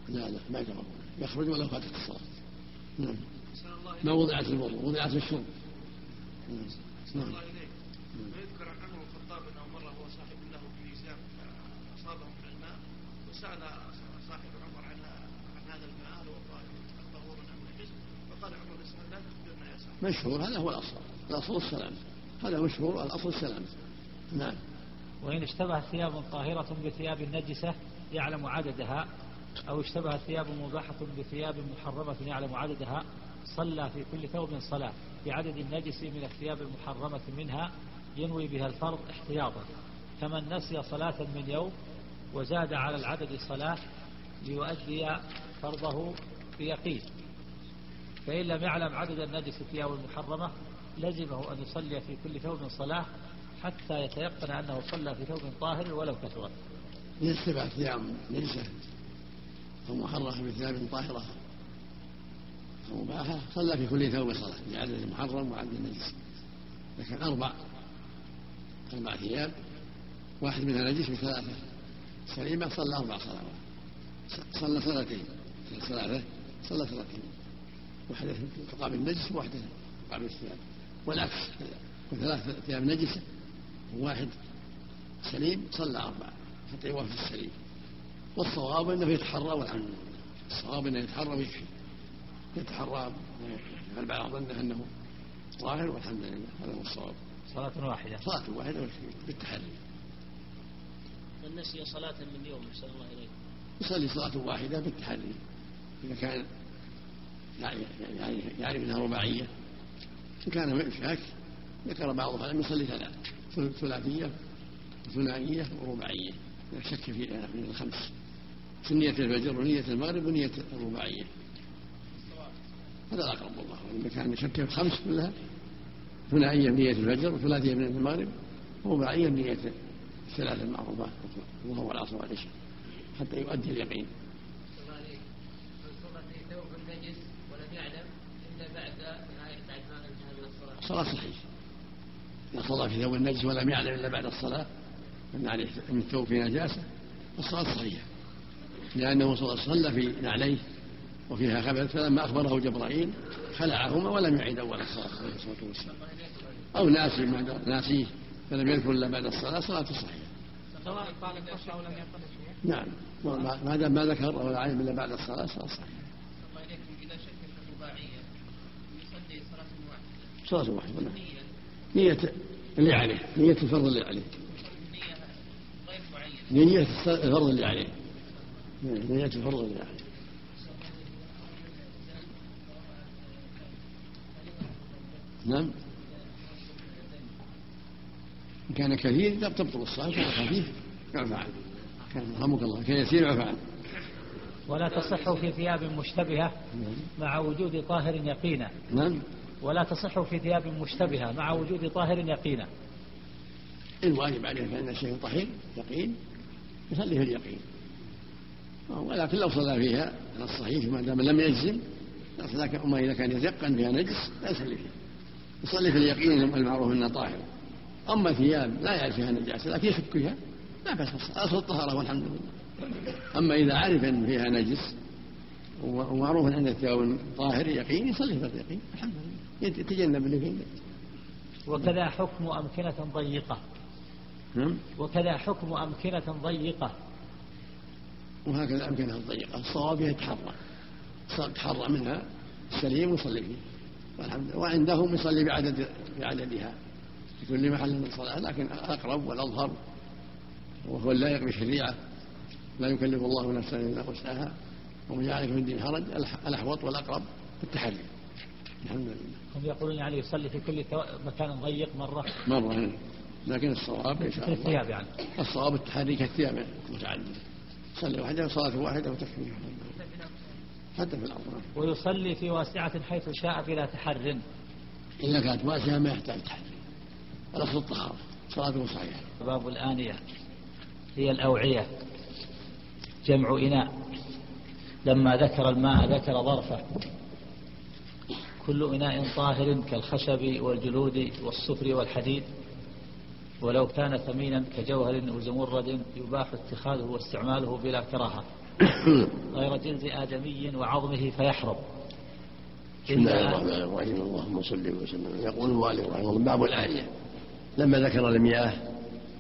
لا لا ما يتوضا يخرج ولو فاتت الصلاة. نعم. ما وضعت الوضوء وضعت الشرب. نعم. نعم. إليك. ويذكر عن عمر الخطاب أنه مرة هو صاحب له نساء أصابه من الماء. وسأل صاحب عمر عن عن هذا الماء هل هو طهور أم نجس فقال عمر بن لا تخبرنا يا صاحبي مشهور هذا هو الأصل الأصل السلام. هذا مشهور الأصل السلام. نعم. وإن اشتبه ثياب طاهرة بثياب نجسة يعلم عددها أو اشتبه ثياب مباحة بثياب محرمة يعلم عددها صلى في كل ثوب صلاة. بعدد النجس من الثياب المحرمة منها ينوي بها الفرض احتياطا كمن نسي صلاة من يوم وزاد على العدد صلاة ليؤدي فرضه بيقين فإن لم يعلم عدد النجس الثياب المحرمة لزمه أن يصلي في كل ثوب صلاة حتى يتيقن أنه صلى في ثوب طاهر ولو كثرت يتبع ثياب نجسة أو محرمة بثياب طاهرة. أو مباحة صلى في كل ثوب صلاة بعدد المحرم وعدد النجس. لكن أربع أربع ثياب واحد منها نجس وثلاثة سليمة صلى أربع صلوات. صلى صلاتين ثلاثة صلى صلاتين واحدة تقابل النجس وواحدة تقابل الثياب والعكس. وثلاث ثياب نجسة وواحد سليم صلى أربعة حتى يوافق السليم. والصواب أنه يتحرى والحمد لله الصواب أنه يتحرى ويكفي. يتحرى هل بعض ظنه أنه ظاهر والحمد لله. هذا هو الصواب. صلاة واحدة. صلاة واحدة بالتحري. من نسي صلاة من يوم نسأل الله إليك. يصلي صلاة واحدة بالتحري إذا كان يعني يعرف أنها رباعية. إن كان شاك ذكر بعض العلماء يصلي ثلاث. ثلاثية وثنائية ورباعية. إذا شك في من الخمس. في نية الفجر ونية المغرب ونية الرباعية. هذا الأقرب والله إذا كان يشك في الخمس كلها ثنائية بنية الفجر وثلاثية بنية المغرب ورباعية بنية الثلاث المعروفات الظهر والعصر والعشاء حتى يؤدي اليقين. الصلاة صحيح. إذا صلى في ثوب النجس ولم يعلم إلا بعد الصلاة أن عليه أن الثوب في نجاسة الصلاة صحيحة. لأنه صلى في نعليه وفيها خبث فلما أخبره جبرائيل خلعهما ولم يعيد أول الصلاة عليه الصلاة والسلام. أو ناسي ناسيه فلم يذكر إلا بعد الصلاة صلاته صحيحة. سواء قال الفصل أو لم يقل نعم. ما دام ما ذكر ولا علم إلا بعد الصلاة صلاة صحيحة الله إليكم إذا شك في الرباعية يصلي صلاة واحدة. صلاة واحدة نعم. نية. اللي عليه نية الفرض اللي عليه. نية غير معينة. نية الفرض اللي عليه. نية الفرض اللي عليه. نعم. إن كان كثير تبطل الصلاة كان خفيف يعفى عنه كان رحمك الله. كان يسير يعفى عنه ولا تصح في ثياب مشتبهة مع وجود طاهر يقينا. نعم. ولا تصح في ثياب مشتبهة مع وجود طاهر يقينا. الواجب عليه فإن الشيء طهير يقين. يصلي في اليقين. ولكن لو صلى فيها على الصحيح ما دام لم يجزم. أما إذا كان يتيقن فيها نجس لا يصلي فيها. يصلي في اليقين المعروف أنها طاهرة أما ثياب لا يعرف فيها نجاسة لكن يشك فيها لا بأس أصل الطهارة والحمد لله. أما إذا عرف أن فيها نجس ومعروف أن الثياب طاهر يقين يصلي في اليقين الحمد لله. يتجنب اللي فيه وكذا حكم أمكنة ضيقة. نعم. وكذا حكم أمكنة ضيقة. وهكذا الأمكنة الضيقة الصواب يتحرى. يتحرى منها السليم ويصلي فيه والحمد لله. وعندهم يصلي بعدد بعددها. في كل محل من الصلاة لكن الأقرب والأظهر وهو اللائق بالشريعة لا يكلف الله نفسا إلا وسعها ومن يعرف من الدين حرج الأحوط والأقرب التحري. الحمد لله. هم يقولون يعني يصلي في كل مكان ضيق مرة. مرة لكن الصواب إن شاء الله. الثياب يعني. الصواب التحري كالثياب متعددة صلي واحدة صلاة واحدة وتكفي حتى في الأرض ويصلي في واسعة حيث شاء بلا تحر إذا كانت واسعة ما يحتاج تحري. الأصل الطهارة. صلاته صحيحة. باب الآنية هي الأوعية جمع إناء. لما ذكر الماء ذكر ظرفه. كل إناء طاهر كالخشب والجلود والصفر والحديد. ولو كان ثمينا كجوهر وزمرد يباح اتخاذه واستعماله بلا كراهة. غير جلد آدمي وعظمه فيحرم بسم الله الرحمن الرحيم. اللهم صل وسلم. يقول المؤلف رحمه الله باب الآنية. لما ذكر المياه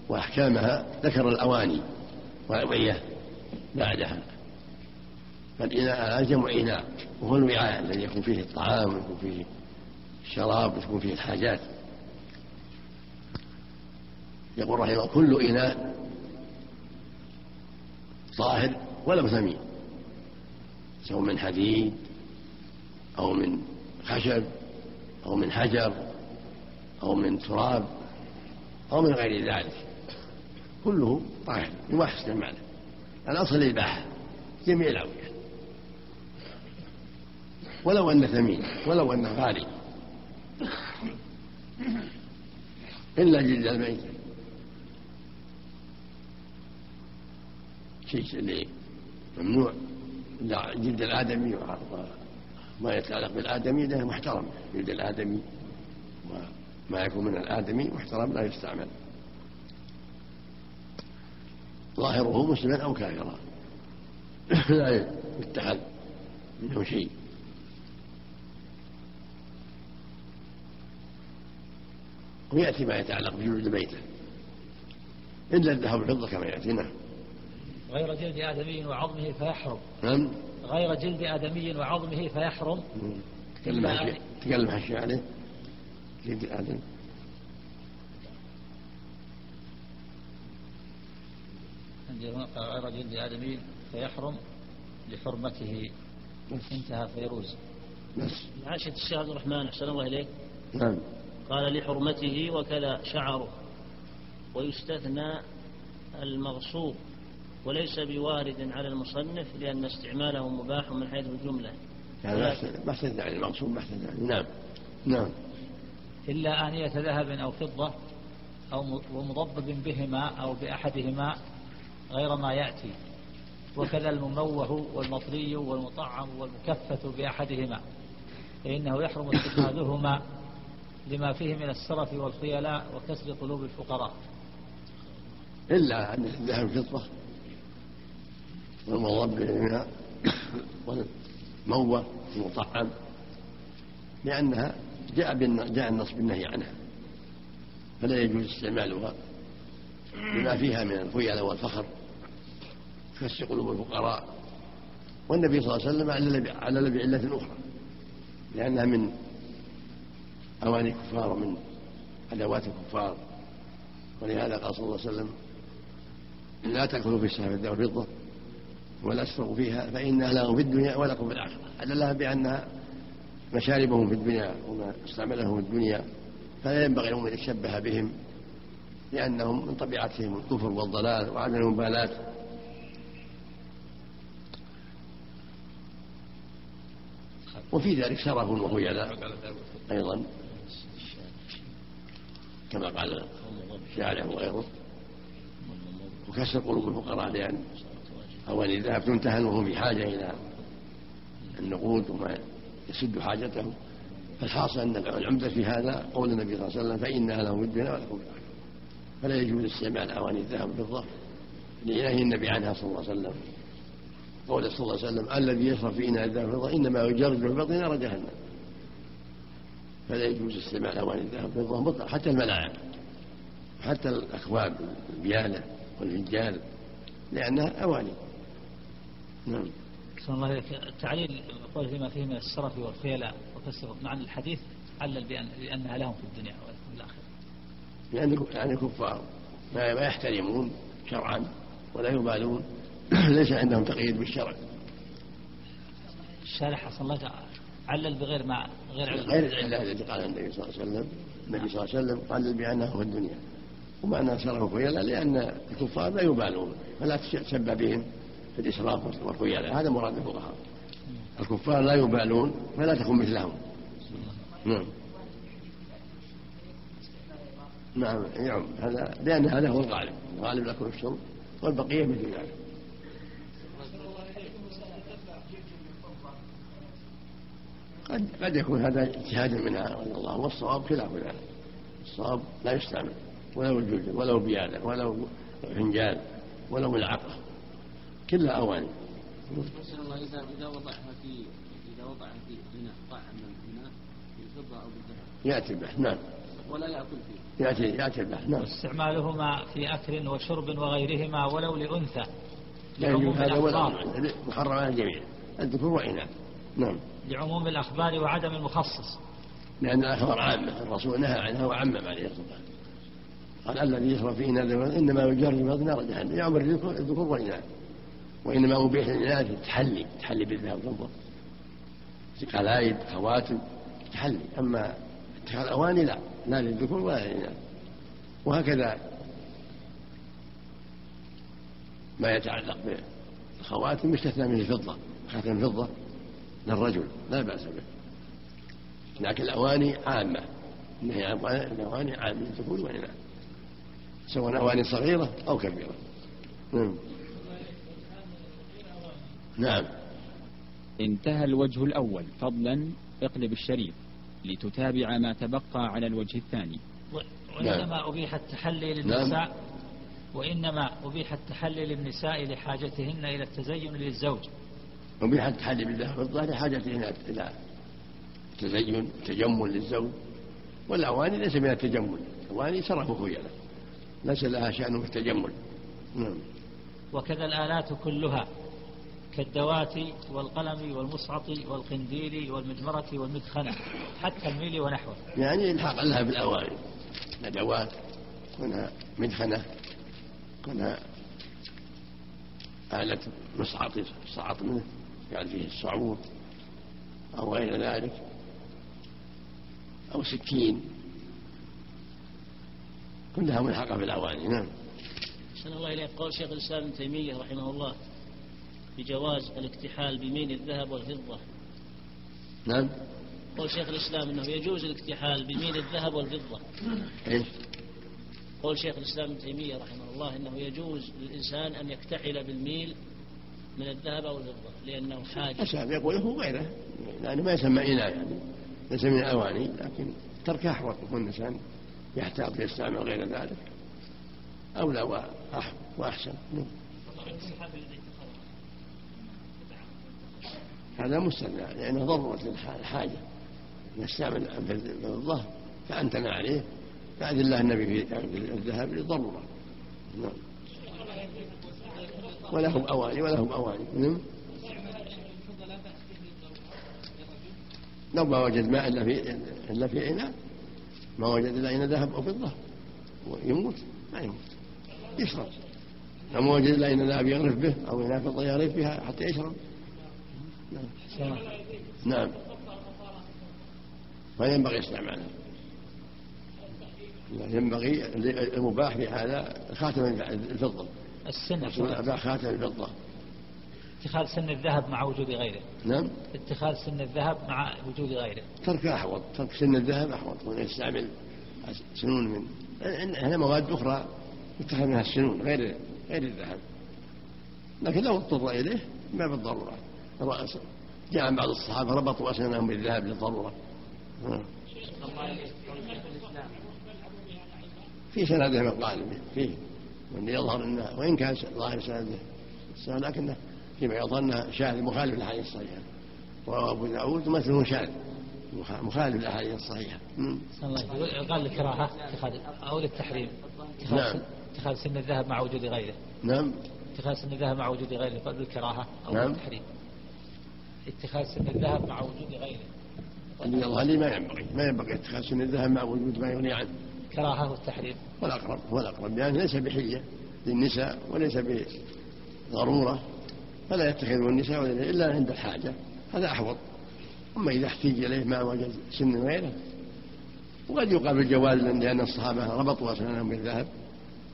وأحكامها ذكر الأواني والأوعية بعدها. فالإناء جمع إناء وهو الوعاء الذي يكون فيه الطعام ويكون فيه الشراب ويكون فيه الحاجات. يقول رحمه كل إناء طاهر ولو ثمين سواء من حديد أو من خشب أو من حجر أو من تراب. أو من غير ذلك. كله طاهر يباح استعماله الأصل الإباحة جميع الأوعية ولو أن ثمين ولو أنه غالي إلا جلد الميت. شيء ممنوع. جلد الآدمي وما يتعلق بالآدمي ده محترم. جلد الآدمي ما يكون من الآدمي محترم لا يستعمل. ظاهره مسلما أو كافرا. لا يتحد منه شيء. ويأتي ما يتعلق بجلود بيته. إلا الذهب والفضة كما يأتينا نعم. غير جلد آدمي وعظمه فيحرم. نعم. غير جلد آدمي وعظمه فيحرم. تكلم حشي عليه. عندي هنا غير جلد آدمي فيحرم لحرمته. انتهى فيروز. بس عاشت الشيخ عبد الرحمن أحسن الله إليك. نعم. قال لحرمته وكذا شعره. ويستثنى المغصوب وليس بوارد على المصنف لأن استعماله مباح من حيث الجملة. هذا ما استدعى المقصود ما استدعى نعم. نعم. إلا آنية ذهب أو فضة أو ومضبب بهما أو بأحدهما غير ما يأتي. وكذا المموه والمطري والمطعم والمكفة بأحدهما. فإنه يحرم اتخاذهما لما فيه من السرف والخيلاء وكسر قلوب الفقراء. إلا أن الذهب فضة والمضب منها والموة المطعم لأنها جاء جاء النص بالنهي عنها فلا يجوز استعمالها لما فيها من الخيلاء والفخر كسر قلوب الفقراء والنبي صلى الله عليه وسلم علل ب- علل بعلة أخرى لأنها من أواني الكفار ومن أدوات الكفار ولهذا قال صلى الله عليه وسلم لا تأكلوا في السهم والفضة ولا تسرقوا فيها فإنها لهم في الدنيا ولكم في الآخرة. أدلها بأنها مشاربهم في الدنيا وما استعملهم في الدنيا فلا ينبغي لهم أن يتشبه بهم لأنهم من طبيعتهم الكفر والضلال وعدم المبالاة. وفي ذلك شرف وخيلاء أيضا. كما قال الشاعر وغيره وكسر قلوب الفقراء لأن أواني الذهب تمتهن وهم في حاجة إلى النقود وما يسد حاجتهم فالحاصل أن العمدة في هذا قول النبي صلى الله عليه وسلم فإنها لهم في الدنيا ولكم في الآخرة فلا يجوز استعمال أواني الذهب والفضة لنهي النبي عنها صلى الله عليه وسلم. قول صلى الله عليه وسلم الذي يشرب في إناء الذهب والفضة إنما يجرد في بطن نار جهنم. فلا يجوز استعمال أواني الذهب والفضة مطلق حتى الملاعب. حتى الأكواب البيانة والفنجان لأنها أواني. نعم. أحسن الله إليك. التعليل قول فيما فيه من السرف والخيلاء وكسر مع الحديث علل بأن لأنها لهم في الدنيا ولكم في الآخرة لأن يعني كفار ما يحترمون شرعا ولا يبالون. ليس عندهم تقييد بالشرع. الشارح الله تعالى. علل بغير ما غير علل. غير العلة التي قالها النبي صلى الله عليه وسلم. النبي صلى الله عليه وسلم قال بأنه في الدنيا. ومعنى شرف خيلاء لأن الكفار لا يبالون. فلا تشبه بهم في الإسراف والخيلاء هذا مراد الفقهاء. الكفار لا يبالون فلا تكن مثلهم. نعم. نعم يعم هذا لأن هذا هو الغالب. الغالب لكم الشرب والبقية مثل ذلك. قد قد يكون هذا اجتهاد منها رضي الله والصواب خلاف ذلك. الصواب لا يستعمل. ولو الجلد ولو بيادة ولو فنجان ولو ملعقة كلها أواني. الله إذا إذا وضعها في إذا وضعها في طعم إناء بالفضة أو بالذهب. يأتي البحث نعم. ولا يأكل فيه. يأتي يأتي البحث نعم. واستعمالهما في أكل وشرب وغيرهما ولو لأنثى. لعموم هذا ولا الأخبار. محرم على الجميع. الذكور وإناث نعم. لعموم الأخبار وعدم المخصص. لأن الأخبار عامة الرسول نهى عنها وعمم عليه الصلاة والسلام قال الذي يشرب في إناء الذكر إنما يجرد في نار جهنم يعمر الذكور الذكور والإناث وإنما أبيح للإناث التحلي التحلي بالذهب والفضة. قلايد خواتم تحلي أما اتخاذ أواني لا لا للذكور ولا للإناث. وهكذا ما يتعلق بالخواتم يستثنى من الفضة. خاتم الفضة للرجل لا بأس به. لكن الأواني عامة النهي عن الأواني عام للذكور والإناث. سواء أواني صغيرة أو كبيرة. نعم. نعم. انتهى الوجه الأول. فضلا اقلب الشريط لتتابع ما تبقى على الوجه الثاني. و- وإنما أبيح التحلي للنساء وإنما أبيح التحلي للنساء لحاجتهن إلى التزين للزوج. وبيح التحلي بالذهب والفضة لحاجته إلى إلى تزين تجمل للزوج. والأواني ليس من التجمل. الأواني صرفوا خيلا ليس لها شأن في التجمل. نعم. وكذا الآلات كلها. كالدوات والقلم والمصعط والقنديل والمجمرة والمدخنة حتى الميل ونحوه. يعني الحاق لها بالأواني أدوات كونها مدخنة كونها آلة مصعط صعط منه يعني فيه الصعور أو غير ذلك أو سكين. كلها ملحقة بالأواني نعم. أحسن الله إليك. قول شيخ الإسلام ابن تيمية رحمه الله. بجواز الاكتحال بمين الذهب والفضة. نعم. قول شيخ الإسلام أنه يجوز الاكتحال بمين الذهب والفضة. إيش؟ قول شيخ الإسلام ابن تيمية رحمه الله أنه يجوز للإنسان أن يكتحل بالميل من الذهب أو الفضة لأنه حاجة. أساب يقول هو غيره. لأنه ما يسمى إناء يعني ليس من الأواني لكن ترك أحوط يكون الإنسان يحتاط يستعمل غير ذلك. أولى وأح- وأحسن. نعم. هذا مستثنى لأنه ضرورة للح- الحاجة نستعمل الظهر فأنتنا عليه فأذن الله النبي في الذهب للضرورة نعم. ولهم أواني ولهم أواني. نعم. لو ما وجد ماء إلا في إلا في إناء ما وجد إلا إناء ذهب أو فضة يموت ما يموت. يشرب. لو ما وجد إلا إناء ذهب يغرف به أو إناء فضة يغرف بها حتى يشرب. نعم. نعم فينبغي استعماله ينبغي المباح في هذا خاتم الفضة. السن خاتم الفضة. اتخاذ سن الذهب مع وجود غيره. نعم. اتخاذ سن الذهب مع وجود غيره. ترك أحوط. ترك سن الذهب أحوط. هنا يستعمل سنون من هنا مواد أخرى يتخذ منها السنون غير غير الذهب. لكن لو اضطر إليه ما بالضرورة جاء عن بعض الصحابة ربطوا أسنانهم بالذهب للضرورة. في سنده مقال فيه. واللي يظهر انه وإن كان ظاهر سنده السنة لكنه فيما انه شاذ مخالف للأحاديث الصحيحة. وابو داود مثله شاذ مخالف عليه وسلم. قال الكراهة أو للتحريم. اتخاذ نعم. سن- اتخاذ سن الذهب مع وجود غيره. نعم. اتخاذ سن الذهب مع وجود غيره قال للكراهة أو نعم. للتحريم اتخاذ سن الذهب مع وجود غيره. اللي يظهر لي ما ينبغي ما ينبغي اتخاذ سن الذهب مع وجود ما يغني عنه كراهة والتحريم. والأقرب هو الأقرب لأنه ليس بحية للنساء وليس بضرورة فلا يتخذه النساء ولا إلا عند الحاجة هذا أحوط. أما إذا احتيج إليه ما وجد سن غيره وقد يقال بالجواز لأن الصحابة ربطوا أسنانهم بالذهب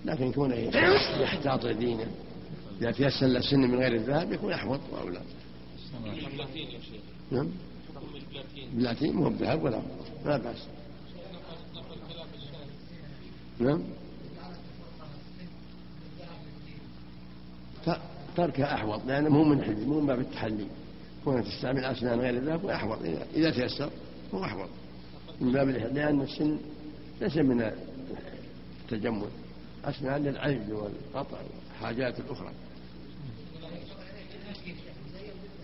لكن كونه يحتاط لدينه إذا تيسر له سن من غير الذهب يكون أحوط وأولى. البلاتين يا شيخ نعم. بلاتين مو بذهب ولا ما بأس. نعم. تركها أحوط لأنه مو من حل مو من باب التحلي. كونها تستعمل أسنان غير الذهب هو أحوط إذا- إذا تيسر هو أحوط. من باب لأن السن ليس من التجمل. أسنان للعجل والقطع والحاجات الأخرى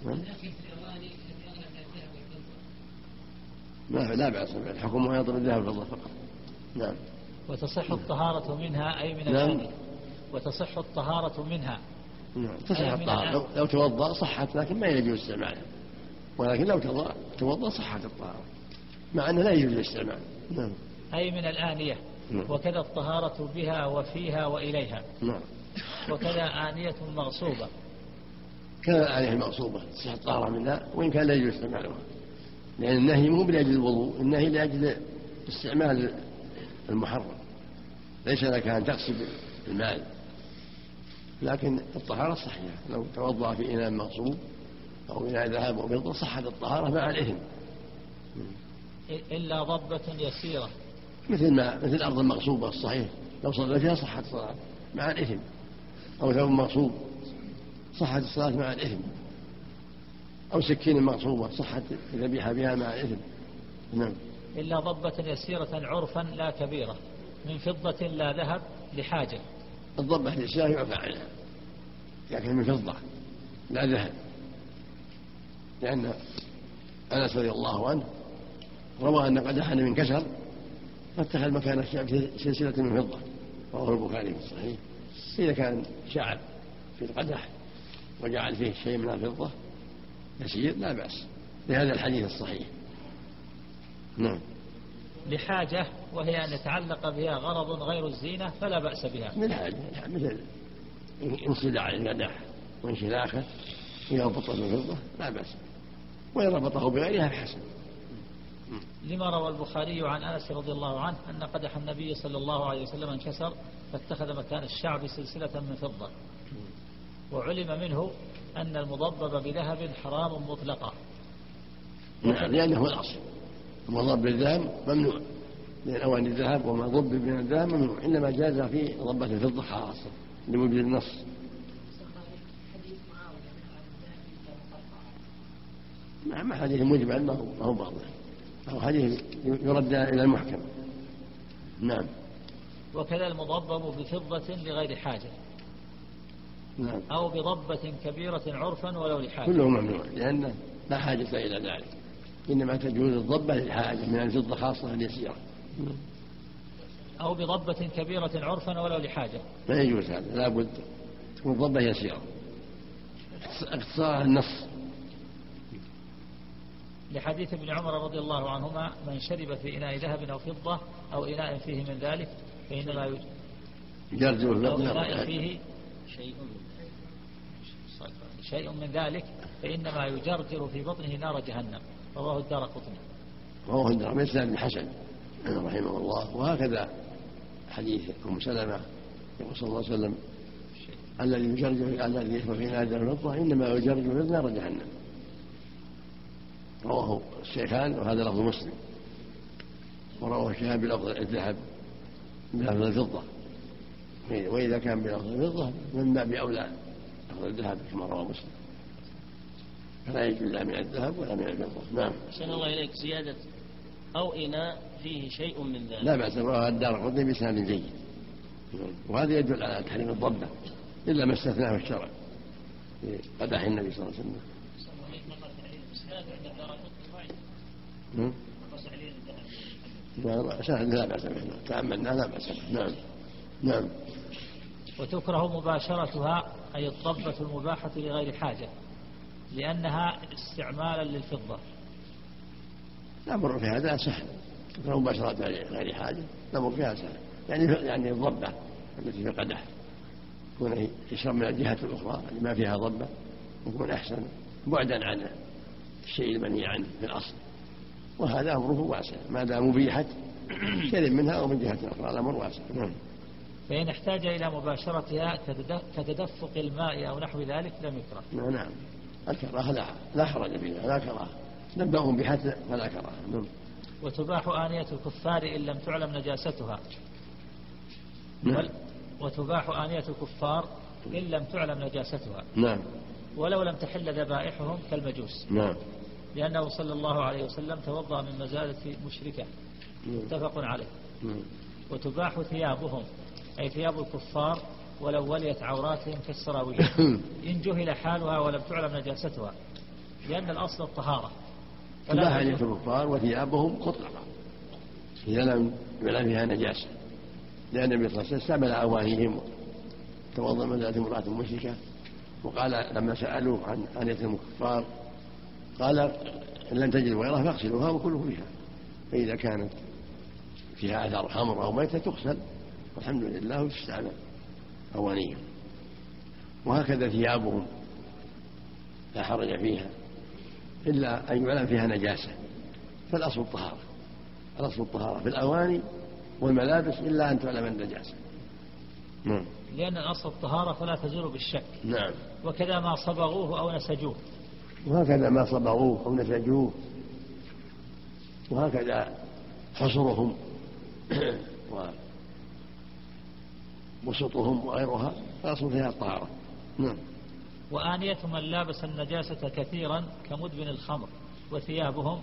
نعم. ما لا بأس الحكم ما يضرب الذهب والفضة فقط. نعم. وتصح الطهارة منها أي من نعم. وتصح الطهارة منها. نعم. تصح الطهارة. لو, لو توضأ صحت لكن ما يجوز استعمالها ولكن لو توضأ توضأ صحت الطهارة. مع أنه لا يجوز الاستعمال نعم. أي من الآنية. نعم. وكذا الطهارة بها وفيها وإليها. نعم. وكذا آنية مغصوبة. كان عليه المغصوبة تصح الطهارة منها وإن كان لا يجوز استعمالها لأن النهي مو من أجل الوضوء النهي لأجل استعمال المحرم. ليس لك أن تغسل المال لكن الطهارة صحيحة. لو توضأ في إناء مغصوب أو إناء ذهب أو فضة صحت الطهارة مع الإثم إلا ضبة يسيرة. مثل ما مثل الأرض المغصوبة الصحيح. لو صلى فيها صحت الصلاة مع الإثم أو ثوب مغصوب. صحت الصلاة مع الإثم. أو سكين مغصوبة صحت الذبيحة بها مع الإثم. نعم. إلا ضبة يسيرة عرفا لا كبيرة. من فضة لا ذهب لحاجة. الضبة الإسلام يعفى عنها لكن من فضة لا ذهب. لأن أنس رضي الله عنه روى أن قدحا من كسر فاتخذ مكان الشعب سلسلة من فضة. رواه البخاري في الصحيح. إذا كان شعب في القدح وجعل فيه شيء من الفضة يسير لا بأس. لهذا الحديث الصحيح. نعم. لحاجة وهي أن يتعلق بها غرض غير الزينة فلا بأس بها. من حاجة مثل انصداع القدح وانشلاخه إذا ربطه بالفضة لا بأس. وإن ربطه بغيرها فحسن لما روى البخاري عن أنس رضي الله عنه أن قدح النبي صلى الله عليه وسلم انكسر فاتخذ مكان الشعب سلسلة من فضة. وعلم منه أن المضبب بذهب حرام مطلقا نعم لأنه هو الأصل. المضب بالذهب ممنوع. لأن اواني الذهب وما ضب من الذهب ممنوع إنما جاز في ضبة الفضه خاصه لوجود النص. نعم حديث ما هو ما هو واضح أو حديث يرد إلى المحكم. نعم. وكذا المضبب بفضة لغير حاجة. نعم. أو بضبة كبيرة عرفا ولو لحاجة. كله ممنوع لأنه لا حاجة إلى ذلك. إنما تجوز الضبة للحاجة من الفضة خاصة اليسيرة أو بضبة كبيرة عرفا ولو لحاجة. لا يجوز هذا لابد تكون ضبة يسيرة. اختصار النص. لحديث ابن عمر رضي الله عنهما من شرب في إناء ذهب أو فضة أو إناء فيه من ذلك فإنما يجرجر أو إناء فيه شيء. شيء من ذلك فإنما يجرجر في بطنه نار جهنم. رواه الدار قطني. رواه الدار من بن حسن رحمه الله. وهكذا حديث أم سلمة يقول صلى الله عليه وسلم الذي يجرجر الذي يشرب في نار الفضة إنما يجرجر في نار جهنم. رواه الشيخان وهذا لفظ مسلم. ورواه الشيخان بلفظ الذهب بلفظ الفضة. وإذا كان بلفظ الفضة من باب أولى لفظ الذهب كما رواه مسلم. فلا يجوز لا من الذهب ولا من الفضة. نعم. أحسن الله إليك. زيادة أو إناء فيه شيء من ذلك. لا بأس رواه الدار قطني بإسناد جيد. وهذا يدل على تحريم الضبة إلا ما استثناه الشرع. قدح النبي صلى الله عليه وسلم. شاهد لا بأس به. تأملنا لا بأس به. نعم. نعم. وتكره مباشرتها أي الضبة المباحة لغير حاجة لأنها استعمالا للفضة. الأمر في هذا سهل. تكره مباشرة لغير حاجة الأمر فيها سهل. يعني يعني الضبة التي في القدح. يكون يشرب من الجهة الأخرى اللي ما فيها ضبة يكون أحسن بعدا عن الشيء المنهي عنه في الأصل. وهذا أمره واسع. ما دام أبيحت شرب منها أو من جهة أخرى الأمر واسع. نعم. فإن احتاج إلى مباشرتها كتدفق الماء أو نحو ذلك لم يكره. نعم. الكراهة لا لا حرج فيها لا كراهة. نبههم بحث فلا كراهة. نعم. وتباح آنية الكفار إن لم تعلم نجاستها. نعم. وتباح آنية الكفار إن لم تعلم نجاستها. نعم. ولو لم تحل ذبائحهم كالمجوس. نعم. لأنه صلى الله عليه وسلم توضأ من مزادة مشركة. متفق عليه. وتباح ثيابهم. أي ثياب الكفار ولو وليت عوراتهم كالسراويل إن جهل حالها ولم تعلم نجاستها لأن الأصل الطهارة. تباح الكفار وثيابهم مطلقة إذا لم يعلم فيها نجاسة. لأن النبي صلى الله عليه وسلم استعمل أوانيهم توضأ من ذات امرأة مشركة. وقال لما سألوه عن آنية الكفار قال إن لم تجد غيرها فاغسلوها وكلوا فيها. فإذا كانت فيها أثر خمر أو ميتة تغسل. والحمد لله وتستعمل أوانيهم وهكذا ثيابهم لا حرج فيها إلا أن يعلم فيها نجاسة. فالأصل الطهارة الأصل الطهارة في الأواني والملابس إلا أن تعلم النجاسة. نعم. لأن الأصل الطهارة فلا تزول بالشك. نعم. وكذا ما صبغوه أو نسجوه. وهكذا ما صبغوه أو نسجوه. وهكذا حصرهم. وبسطهم وغيرها فالأصل فيها الطهارة نعم. وآنية من لابس النجاسة كثيرا كمدمن الخمر وثيابهم؟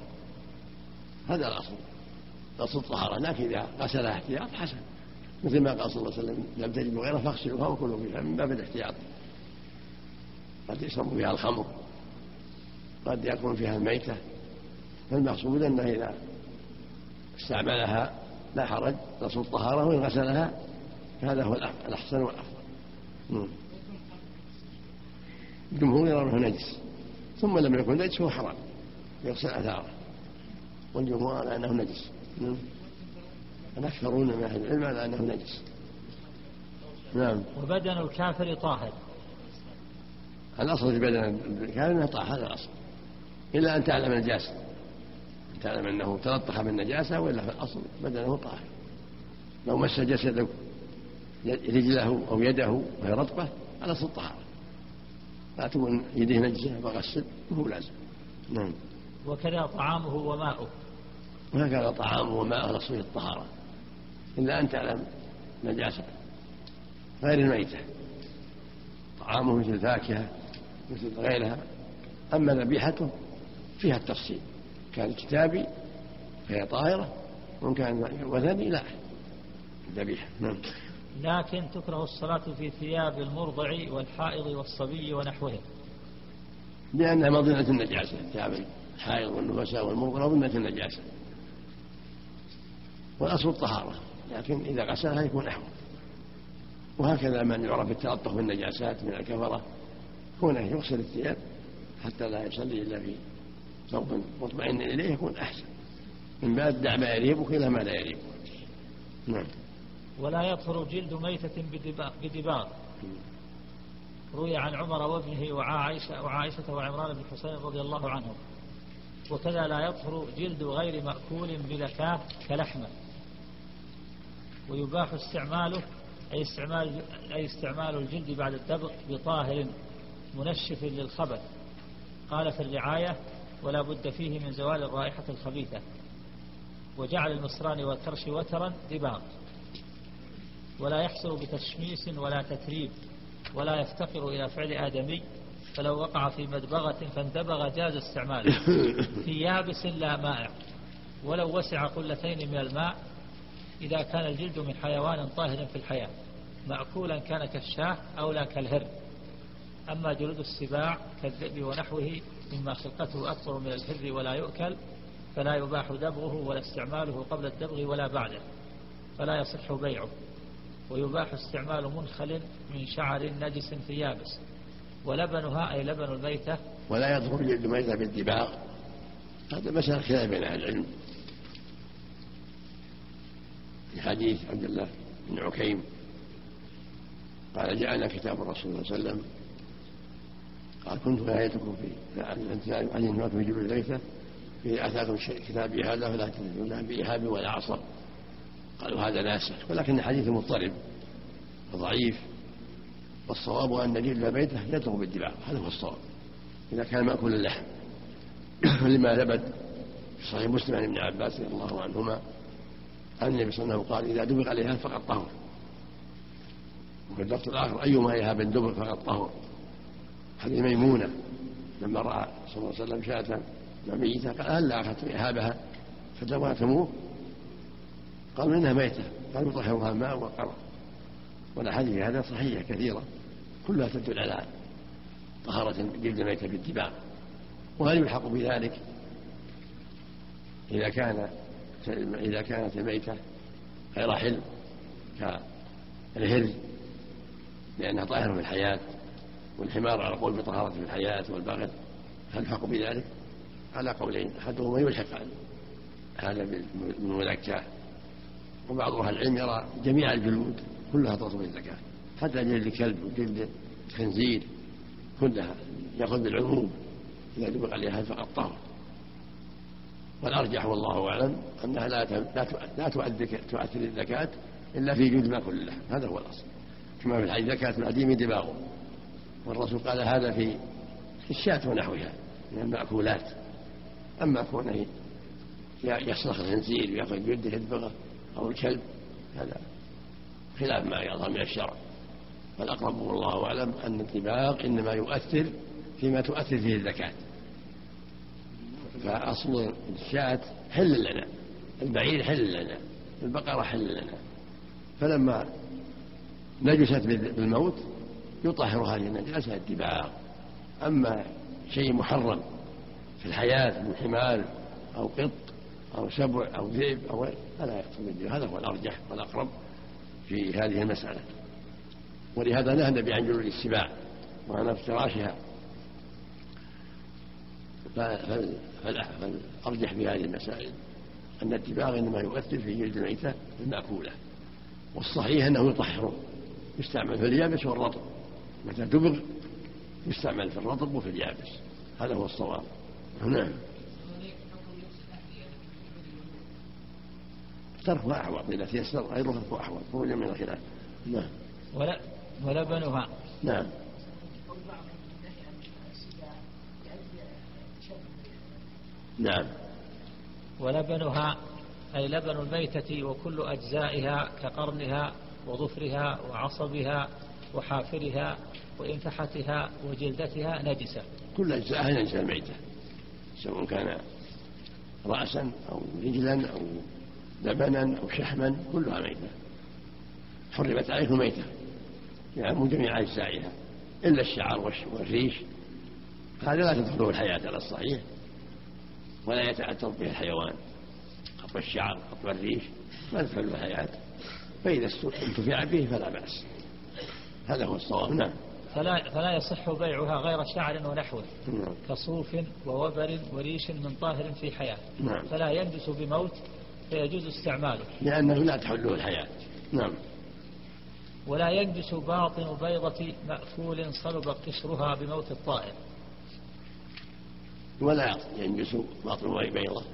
هذا الأصل. الأصل الطهارة لكن إذا غسلها احتياط حسن. مثل ما قال صلى الله عليه وسلم لم تجدوا غيره فاغسلوها وكلوا فيها من باب الاحتياط. قد يشرب فيها الخمر قد يكون فيها الميتة فالمقصود أنه إذا استعملها لا حرج تصل الطهارة وإن غسلها فهذا هو الأحسن والأفضل. الجمهور يرونه نجس ثم لم يكن نجس هو حرام يغسل أثاره. والجمهور على أنه نجس. الأكثرون من أهل العلم على أنه نجس. نعم. وبدن الكافر طاهر. الأصل في بدن الكافر أنه طاهر هذا الأصل. إلا أن تعلم النجاسة تعلم أنه تلطخ بالنجاسة وإلا في الأصل بدنه طاهر. لو مس جسده رجله أو يده وهي رطبة على أصل الطهارة. لا تكون يده نجسة فغسل وهو لازم. نعم. وكذا طعامه وماؤه. وهكذا طعامه وماءه الأصل في الطهارة. إلا أن تعلم نجاسة. غير الميتة. طعامه مثل الفاكهة مثل غيرها. أما ذبيحته فيها التفصيل. كان كتابي فهي طاهرة. وإن كان وثني لا. الذبيحة نعم. لكن تكره الصلاة في ثياب المرضع والحائض والصبي ونحوهم لأنها مظنة النجاسة ثياب الحائض والنفساء والمرضع مظنة النجاسة. والأصل الطهارة لكن إذا غسلها يكون أحوط. وهكذا من يعرف التلطف بالنجاسات من الكفرة كونه يغسل الثياب حتى لا يصلي إلا في ثوب مطمئن إليه يكون أحسن. من باب دع ما يريبك إلى ما لا يريبك نعم. ولا يطهر جلد ميتة بدباغ. روي عن عمر وابنه وعائشة, وعائشة وعمران بن حسين رضي الله عنهم. وكذا لا يطهر جلد غير مأكول بذكاة كلحمة. ويباح استعماله أي استعمال أي استعمال الجلد بعد الدبغ بطاهر منشف للخبث. قال في الرعاية ولا بد فيه من زوال الرائحة الخبيثة. وجعل المصران والكرش وترا دباغ. ولا يحصل بتشميس ولا تتريب ولا يفتقر إلى فعل آدمي فلو وقع في مدبغة فاندبغ جاز استعماله. في يابس لا مائع. ولو وسع قلتين من الماء إذا كان الجلد من حيوان طاهر في الحياة مأكولا كان كالشاه أو لا كالهر. أما جلود السباع كالذئب ونحوه مما خلقته أكثر من الهر ولا يؤكل فلا يباح دبغه ولا استعماله قبل الدبغ ولا بعده فلا يصح بيعه. ويباح استعمال منخل من شعر نجس في يابس ولبنها أي لبن الميتة ولا يدخل جلد الميتة بالدباغ هذا مسألة خلاف بين أهل العلم. في حديث عبد الله بن عكيم قال جاءنا كتاب الرسول صلى الله عليه وسلم. قال كنت نهايتكم في عن الموت في جبل الليثة في أتاكم كتابي هذا فلا تنزلون بإيهاب ولا عصر قالوا هذا ناسخ ولكن الحديث مضطرب وضعيف والصواب أن جلد بيته يدعو بالدماء هذا هو الصواب. إذا كان مأكول اللحم لما ثبت في صحيح مسلم عن ابن عباس رضي الله عنهما أن النبي صلى الله عليه وسلم قال إذا دبغ عليها فقد طهر. وفي اللفظ الآخر أيما إيهاب دبغ فقد طهر. حديث ميمونة لما رأى صلى الله عليه وسلم شاة ميتة قال هل أخذت إهابها فدواتموه قالوا إنها ميتة؟ قال يطهرها الماء والقرى والأحاديث هذا صحيحة كثيرة كلها تدل على طهارة جلد الميتة بالدباغ وهل يلحق بذلك؟ إذا كان إذا كانت الميتة غير حل كالهرز لأنها طاهرة في الحياة والحمار على قول بطهارة في الحياة والبغل هل يلحق بذلك؟ على قولين أحدهما يلحق هذا بالمزكاة وبعض أهل العلم يرى جميع الجلود كلها تصل الزكاة. حتى جلد الكلب وجلد الخنزير كلها يأخذ بالعموم. إذا دبغ عليها فقد طهر والأرجح والله أعلم أنها لا لا تؤثر الزكاة إلا في جلد ما كل اللحم هذا هو الأصل. كما في الحديث زكاة العديم دباغه والرسول قال هذا في الشاة ونحوها من المأكولات. أما كونه يصرخ الخنزير ويأخذ بيده يدبغه أو الكلب هذا خلاف ما يظهر من الشرع. فالأقرب والله أعلم أن الدباغ إنما يؤثر فيما تؤثر فيه الزكاة. فأصل الشاة حل لنا البعير حل لنا البقرة حل لنا. فلما نجست بالموت يطهر هذه النجاسة الدباغ أما شيء محرم في الحياة من حمار أو قط أو سبع أو ذئب أو فلا يقتل بالدية هذا هو الأرجح والأقرب في هذه المسألة. ولهذا نهى النبي عن جلود السباع وعن افتراشها. فالأرجح في هذه المسائل أن الدباغ إنما يؤثر في جلد الميتة المأكولة. والصحيح أنه يطهر يستعمل في اليابس والرطب. متى دبغ يستعمل في الرطب وفي اليابس. هذا هو الصواب. نعم. تركها أحوط إذا تيسر غيره تركه أحوط خروجا من الخلاف. نعم. ولا ولبنها نعم. نعم. ولبنها أي لبن الميتة وكل أجزائها كقرنها وظفرها وعصبها وحافرها وإنفحتها وجلدتها نجسة. كل أجزائها نجسة الميتة سواء كان رأسا أو رجلا أو لبنا أو شحما كلها ميتة. حرمت عليكم ميتة. يعني جميع أجزائها إلا الشعر والريش. هذا لا تدخله الحياة على الصحيح ولا يتأثر به الحيوان. قطع الشعر قطع الريش ما تدخل الحياة فإذا انتفع به فلا بأس. هذا هو الصواب نعم. فلا, فلا يصح بيعها غير شعر ونحوه نعم. كصوف ووبر وريش من طاهر في حياة. نعم. فلا ينجس بموت فيجوز استعماله. لأنه لا تحله الحياة. نعم. ولا ينجس باطن بيضة مأكول صلب قشرها بموت الطائر. ولا ينجس باطن بيضة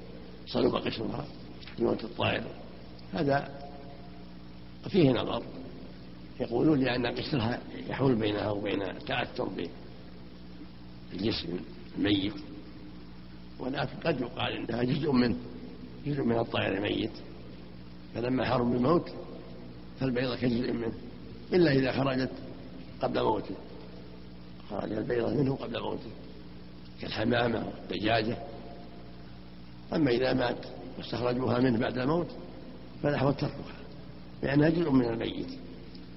صلب قشرها بموت الطائر. هذا فيه نظر. يقولون لأن قشرها يحول بينها وبين التأثر بالجسم الميت. ولكن قد يقال إنها جزء منه. جزء من الطائر الميت. فلما حرم بموت فالبيضة كجزء منه إلا إذا خرجت قبل موته. خرج البيضة منه قبل موته كالحمامة والدجاجة. أما إذا مات واستخرجوها منه بعد الموت فالأحوط تركها لأنها جزء من الميت.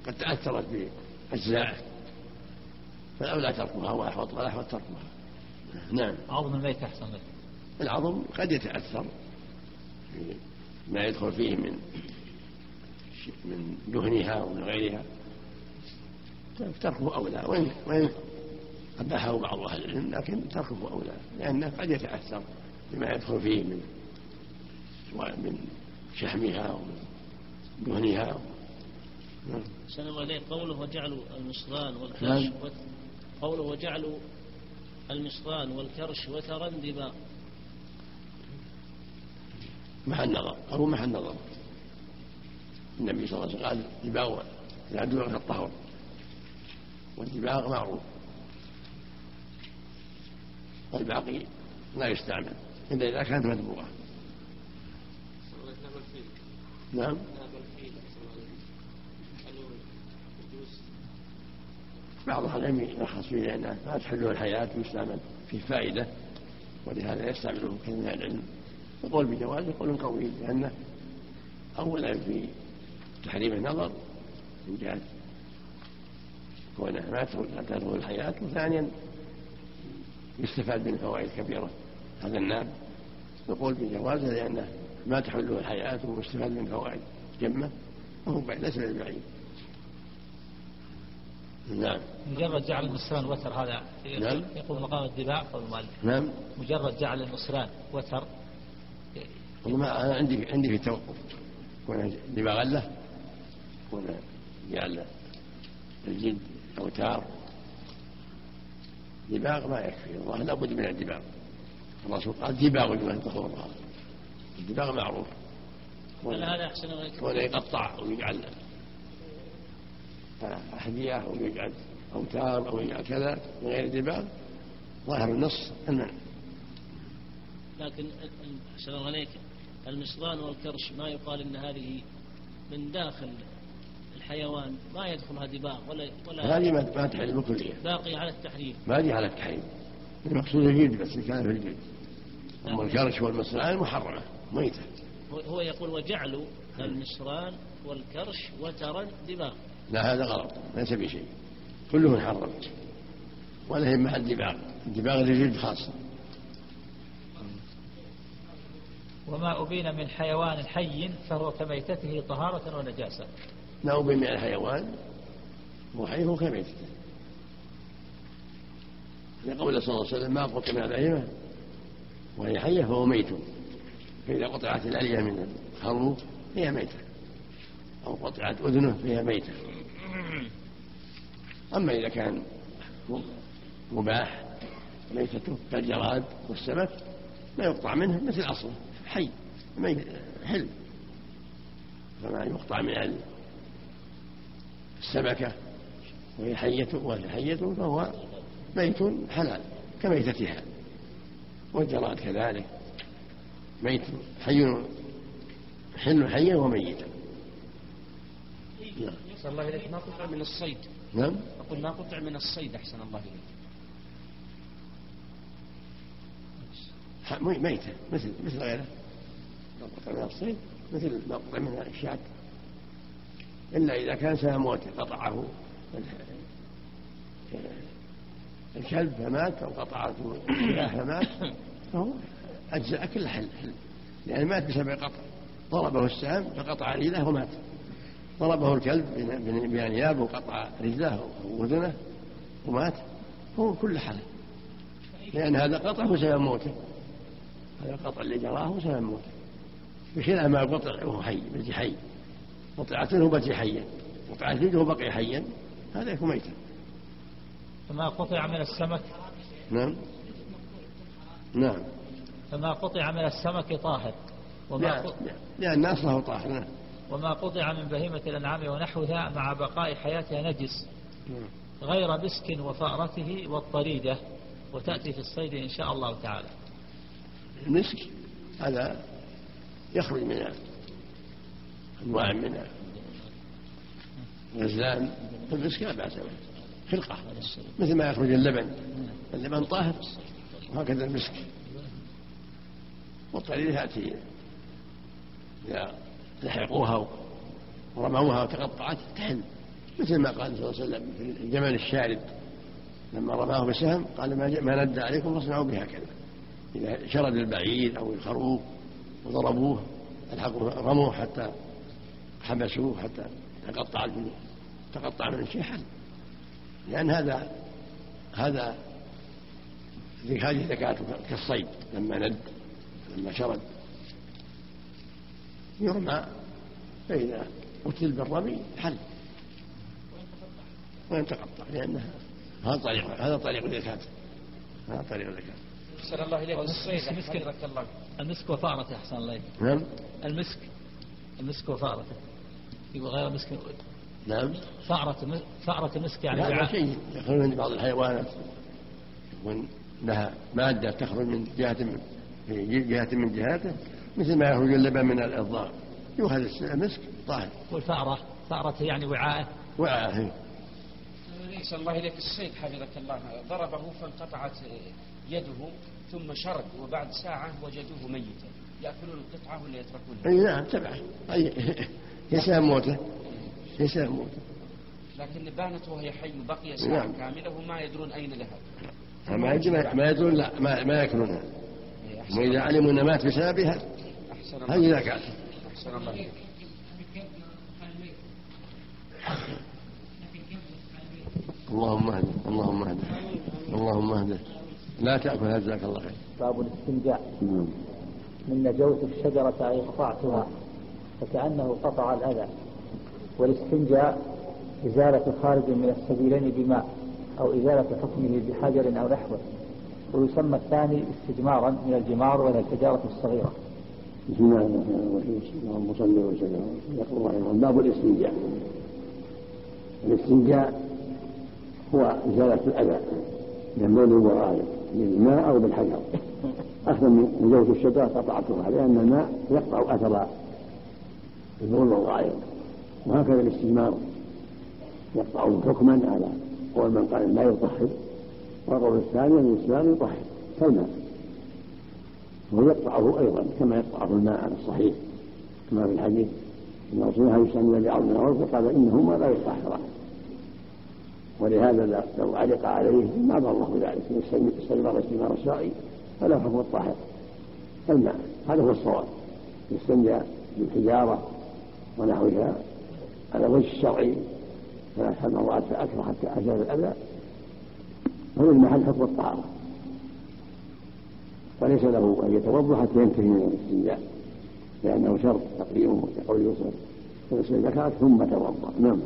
قد تأثرت بأجزائه فالأولى تركها وأحوط والأحوط تركها. نعم. عظم الميت أحسن لك. العظم قد يتأثر. ما يدخل فيه من من دهنها ومن غيرها تركه أولى وإن وإن أباحه بعض أهل العلم لكن تركه أولى لأنه قد يتأثر بما يدخل فيه من سواء من شحمها ومن دهنها. الله عليه قوله وجعلوا المصران والكرش نعم. قوله وجعلوا المصران والكرش وترا دباء محل نظر أو محل نظر. النبي صلى الله عليه وسلم قال دباغ العدو الطهر والدباغ معروف. والباقي لا يستعمل إلا إذا كانت مدبوغة نعم. بعض أهل العلم يرخص فيه لأنه ما تحله الحياة ويستعمل فيه فائدة ولهذا يستعمله كثير من العلم. يقول بجواز يقول قوي لأنه أولا في تحريم النظر من جهة كونه ما تدخل الحياة وثانيا يستفاد من فوائد كبيرة. هذا الناب يقول بجوازه لأنه ما تحله الحياة ويستفاد من فوائد جمة وهو ليس بالبعيد نعم. مجرد جعل النصران وتر هذا نعم. يقول مقام الدباع قول المؤلف نعم. مجرد جعل النصران وتر والله أنا عندي عندي في توقف. كون دباغ له كون جعل الجد أوتار. دباغ ما يكفي الله لابد من الدباغ الرسول قال دباغ من ظهورها الدباغ معروف. هذا أحسن ولا يقطع ويجعل أحذية أو يجعل أوتار أو يجعل كذا من غير دباغ ظاهر النص المنع لكن الله عليك المصران والكرش ما يقال إن هذه من داخل الحيوان ما يدخلها دباغ ولا ولا هذه ما تحرم بالكلية باقي على التحريم. ما هي على التحريم. المقصود الجلد بس كان في الجلد. أما الكرش والمصران محرمة ميتة. هو يقول وجعلوا المصران والكرش وترا دباغ لا هذا غلط ليس بشيء. كله محرم ولا هي محل دباغ الدباغ للجلد خاصة وما أبين من حيوان حي فهو كميتته طهارة ونجاسة. ما أبين من الحيوان هو حي هو كميتته. لقول صلى الله عليه وسلم ما قطع من البهيمة وهي حية فهو ميت. فإذا قطعت الألية من الخروف هي ميتة. أو قطعت أذنه فهي ميتة. أما إذا كان مباح ميتته كالجراد والسمك ما يقطع منه مثل أصله. حي. حل. فما يقطع من السمكة وهي حية وهي حية فهو ميت حلال كميتتها. والجراد كذلك. ميت حي حل حيا وميتا. نعم. أحسن الله إليك. ما قطع من الصيد؟ نعم. أقول ما قطع من الصيد أحسن الله إليك. ميتة مثل مثل غيره. من الصيد مثل ما قطع من الشعب إلا إذا كان سهم قطعه. الكلب فمات أو قطعته السلاح فمات. فهو أجزاء كل حل حل. لأن مات بسبب قطع. ضربه السهم فقطع رجله ومات. ضربه الكلب بأنيابه وقطع رجله وأذنه ومات. هو كل حل. لأن هذا قطع هو سبب موته. هذا القطع اللي جراه هو سبب موته. بخلاف ما قطع وهو حي بقي حي. قطعت له بقي حيا قطعت يده بقي حيا هذا يكون ميتا. فما قطع من السمك؟ نعم. نعم. فما قطع من السمك طاهر. وما لا لأن أصله طاهر نعم. وما قطع من بهيمة الأنعام ونحوها مع بقاء حياتها نجس. نعم. غير مسك وفأرته والطريدة. وتأتي في الصيد إن شاء الله تعالى. المسك هذا يخرج من أنواع من المسك لا بأس به خلقة. مثل ما يخرج اللبن. اللبن طاهر. وهكذا المسك. والطريق يأتي إذا لحقوها ورموها وتقطعت تحل. مثل ما قال صلى الله عليه وسلم في الجمل الشارد. لما رماه بسهم قال ما ند عليكم فاصنعوا بهكذا. إذا شرد البعير أو الخروف. وضربوه ألحقوا رموه حتى حبسوه حتى تقطع تقطع من الشيء حل لأن هذا هذا هذه زكاته كالصيد لما ند لما شرد. يرمى فإذا قتل بالرمي حل. وإن تقطع لأنها هذا طريق هذا طريق الزكاة. هذا طريق الزكاة. أحسن الله إليك. الصيد المسك الله. المسك وفأرته أحسن الله إليك. نعم. المسك المسك وفأرته. يبغى غير مسك. نعم. فأرة فأرة المسك يعني لا شيء. يخرج من بعض الحيوانات. يكون لها مادة تخرج من جهة من في جهة من جهاته مثل ما يخرج اللبن من الضار يؤخذ المسك طاهر. والفأرة فأرة. يعني وعاء. وعاء أحسن الله إليك الصيد حفظك الله. ضربه فانقطعت يده. ثم شرد وبعد ساعة وجدوه ميتا. يأكلون القطعة ولا يتركونها؟ أي نعم تبعه أي يسام موته. يسام موته. لكن بانت وهي حي وبقي ساعة نعم. كاملة وما يدرون أين ذهب ما يدرون ما يدرون لا ما, ما يأكلونها. وإذا علموا أن مات بسببها هذه زكاة أحسن الله. اللهم اهده اللهم اهده اللهم اهده لا تأكل هذا جزاك الله خير. باب الاستنجاء من نجوت الشجرة أي قطعتها فكأنه قطع الأذى. والاستنجاء إزالة خارج من السبيلين بماء أو إزالة حكمه بحجر أو نحوه. ويسمى الثاني استجمارا من الجمار وهي الحجارة الصغيرة. بسم الله الرحمن الرحيم. اللهم صل وسلم يقول رحمه الله باب الاستنجاء. الاستنجاء هو إزالة الأذى من البول والغائط بالماء أو بالحجر. أخذا من جوف الشجرة قطعتها لأن الماء يقطع أثر البول والغائط. وهكذا الاستجمار يقطع حكما على قول من قال لا يطهر. والقول الثاني أن الإسلام يطهر كالماء. ويقطعه أيضا كما يقطعه الماء على الصحيح. كما في الحديث أن رسول الله يسلم بعض من العرف قال إنهما لا يطهران. ولهذا لو علق عليه ما ضره ذلك استجمر استجمار الشرعي فلا حكم الطاهر الماء هذا هو الصواب. يستنجى بالحجارة ونحوها على وجه الشرعي ثلاث مرات فأكثر حتى أزال الأذى. هو المحل حكم الطهارة. وليس له أن يتوضأ حتى ينتهي من الاستنجاء لأنه شرط تقديمه كقول يوسف فيغسل ذكرت ثم توضأ. نعم.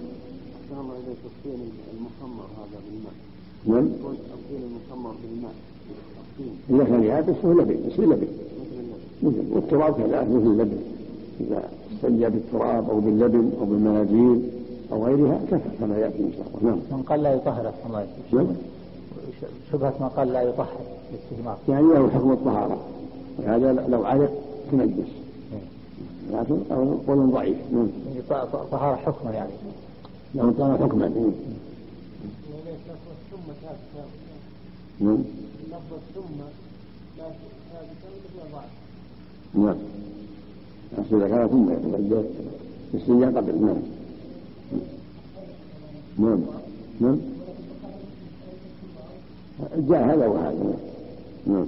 تسقين المخمر هذا بالماء. نعم. تسقين المخمر بالماء. إذا كان يابس فهو لبن يصير لبن. مثل والتراب كذلك مثل اللبن إذا استنجى بالتراب أو باللبن أو بالمناديل أو غيرها كفى كما يأتي إن شاء الله نعم. من قال لا يطهر الله نعم. شبهة من قال لا يطهر باستجمار يعني له حكم الطهارة وهذا لو علق تنجس لكن قول ضعيف نعم يعني طهارة حكما يعني له طهارة حكما نعم نعم. نعم إذا كان ثم الاستنجاء قبل نعم. نعم. نعم. جاء هذا وهذا نعم.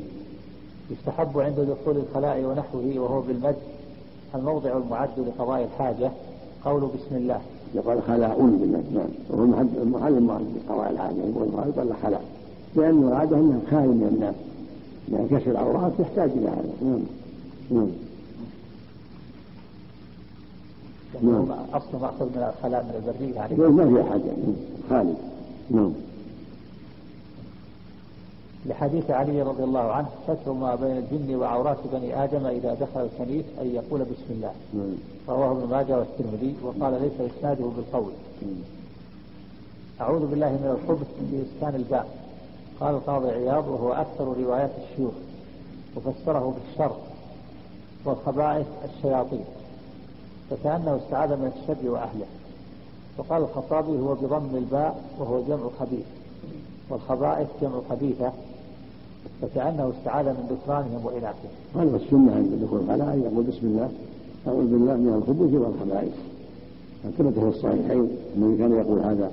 يستحب عند دخول الخلاء ونحوه وهو بالمد الموضع المعد لقضاء الحاجة قول بسم الله. يقال خلاء بالمد نعم. وهو محل المعد لقضاء الحاجة يقول يقال خلاء. لأنه العادة أنه خالي من الناس. لأن كشف العورات يحتاج إلى هذا. نعم. نعم. نعم. أصل مأخذ من الخلاء من البرية يعني ما في حاجة خالي نعم. لحديث علي رضي الله عنه ستر ما بين الجن وعورات بني آدم إذا دخل الكنيس أن يقول بسم الله. نعم. رواه ابن ماجه والترمذي وقال ليس إسناده بالقول. أعوذ بالله من الخبث بإسكان الباء قال القاضي عياض وهو أكثر روايات الشيوخ وفسره بالشر والخبائث الشياطين فكأنه استعاذ من الشر وأهله. وقال الخطابي هو بضم الباء وهو جمع خبيث والخبائث جمع خبيثة فكأنه استعاذ من ذكرانهم وإناثهم. هذا السنة عند دخول الخلاء يقول بسم الله أعوذ بالله من الخبث والخبائث. ثبت في الصحيحين النبي كان يقول هذا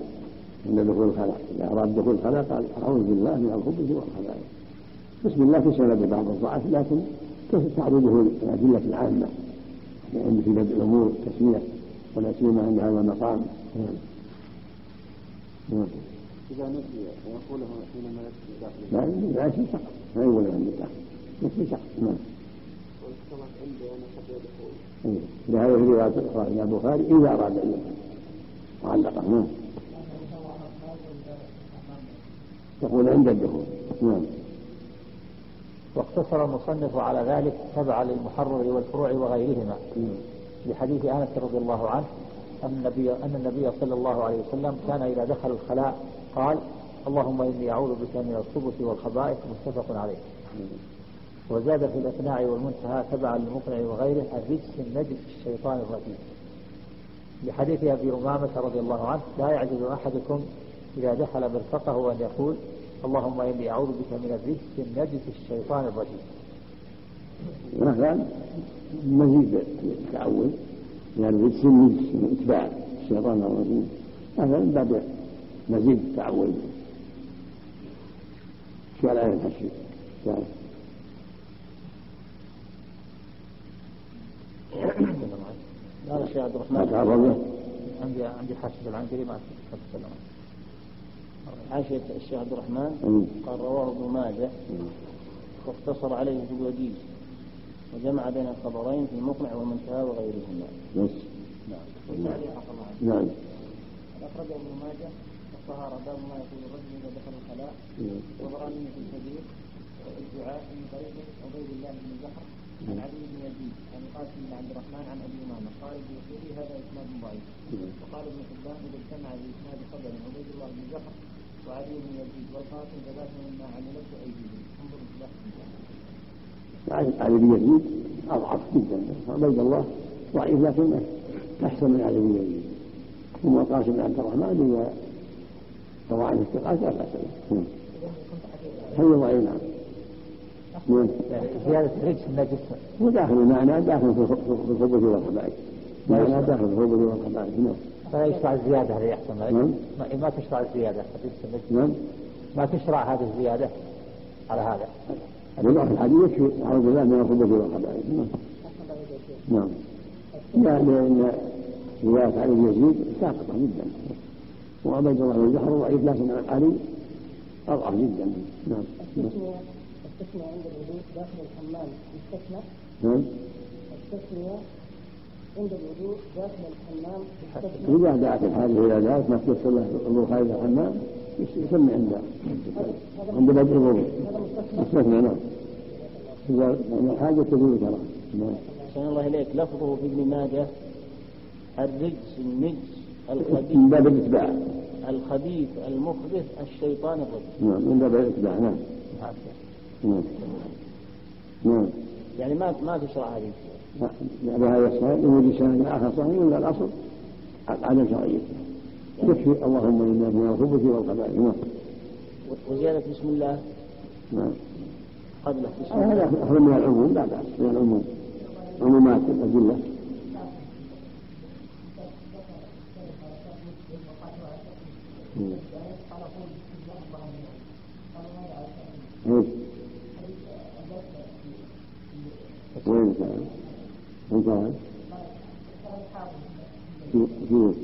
عند دخول الخلاء، إذا أراد دخول الخلاء قال أعوذ بالله من الخبث والخبائث. بسم الله تسبب بعض الضعف لكن تعرضه الأدلة العامة لأن في بدء الأمور تسمية ولا سيما عند هذا المقام. نعم. إذا نسي ويقوله حينما يكفي داخل لا لا شيء سقط ما يقول عند الداخل يكفي سقط نعم. لهذا في رواية أخرى إلى البخاري إذا أراد أن يدخل. معلقة نعم. تقول عند الدخول. نعم. واقتصر المصنف على ذلك تبعا للمحرر والفروع وغيرهما. لحديث أنس رضي الله عنه أن النبي أن النبي صلى الله عليه وسلم كان إذا دخل الخلاء قال اللهم إني أعوذ بك من الخبث والخبائث. متفق عليه. وزاد في الإقناع والمنتهى تبعا للمقنع وغيره الرجس النجس الشيطان الرجيم. لحديث أبي أمامة رضي الله عنه لا يعجز أحدكم إذا دخل مرفقه أن يقول اللهم إني أعوذ بك من الرجس النجس الشيطان الرجيم. هذا مزيد التعوذ يعني الرجس النجس من إتباع الشيطان الرجيم. هذا من باب مزيد التعوذ في الآية الحشر لا لا شيخ عبد الرحمن. عندي عندي حاشية العنقري ما أتكلم حاشية الشيخ عبد الرحمن؟ قال رواه ابن ماجه. واقتصر عليه في الوجيز وجمع بين الخبرين في المقنع والمنتهى وغيرهما. بس. نعم. نعم. أخرجه ابن ماجه. الطهارة باب ما يقول الرجل إذا دخل الخلاء وبراني في الكبير الدعاء من طريق عبيد الله بن زحر عن علي بن يزيد عن قاسم بن عبد الرحمن عن أبي أمامة. قال ابن سوري هذا إسناد ضعيف. وقال ابن حبان إذا اجتمع بإسناد خبر عبيد الله بن زحر وعلي بن يزيد والقاسم فذاك مما عملته ايديهم انظر علي بن يزيد أضعف جدا. عبيد الله ضعيف لكن أحسن من علي بن يزيد. ثم القاسم بن عبد الرحمن روى الثقات لا باس به هل ضعيف نعم؟ زيادة رجس النجس هو داخل المعنى داخل في الخبث والخبائث. معنى داخل في الخبث والخبائث نعم. فلا يشرع الزيادة أحسن نعم. ما تشرع الزيادة نعم. ما تشرع هذه الزيادة على هذا. يضع في الحديث يكفي أعوذ بالله من الخبث والخبائث نعم. نعم. لا لأن رواية علي بن يزيد ساقطة جدا. وعبيد الله جحر ضعيف لكن علي أضعف جدا. نعم. التسمية التسمية عند الوضوء داخل الحمام يستثنى نعم. التسمية عند الوضوء داخل الحمام يستثنى إذا دعت الحاجة إلى ذلك ما تيسر له الوضوء خارج الحمام؟ يسمي عند عند بدء الوضوء. مستثنى. نعم. إذا الحاجة تزول كلام نعم. أحسن الله إليك. لفظه في ابن ماجه الرجس النجس. الخبيث. من باب الإتباع. الخبيث المخبث الشيطان الرجيم. نعم من باب الإتباع نعم. نعم. نعم. يعني ما ما تشرع هذه. يعني هذا الصحيح لوجود سند آخر صحيح ولا الأصل؟ عدم شرعيته يكفي اللهم إنا من الخبث والخبائث نعم. وزيادة بسم الله. نعم. قبله بسم الله. هذا من العموم لا بأس من العموم. عمومات الأدلة. إيش؟ وين كان؟ وين كان؟ في في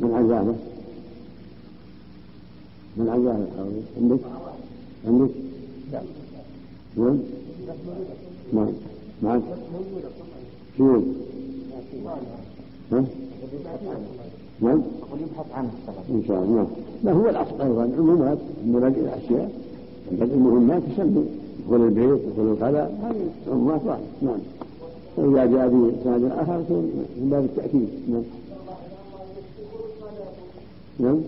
من عزاه من عزاه عندك؟ عندك؟ نعم نعم نعم شو ها؟ نعم. يبحث عنه إن شاء الله. لا هو الأصل أيضا. عمومات مبادئ الأشياء. بدء المهمات تسمي دخول البيت دخول الخلاء هذه عمومات واحدة. نعم. واذا جاء اخر يكون من باب التأكيد. نعم. نعم.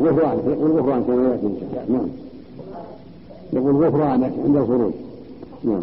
غفرانك يقول غفرانك كما يأتي إن شاء الله. نعم. يقول غفرانك عند الخروج. نعم.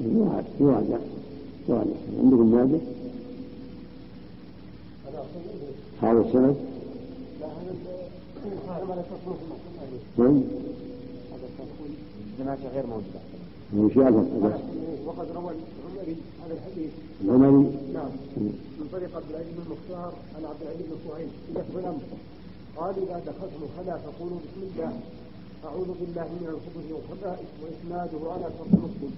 يوعد يوعد يوعد عندكم ماذا؟ هذا السند نعم جماعة غير موجودة شاء وقد روى العمري هذا الحديث العمري نعم من طريق عبد العزيز بن المختار عن عبد العزيز بن بلفظ الامر قال اذا دخلتم الخلاء فقولوا بسم الله أعوذ بالله من الخبث والخبائث وإسناده على شرط مسلم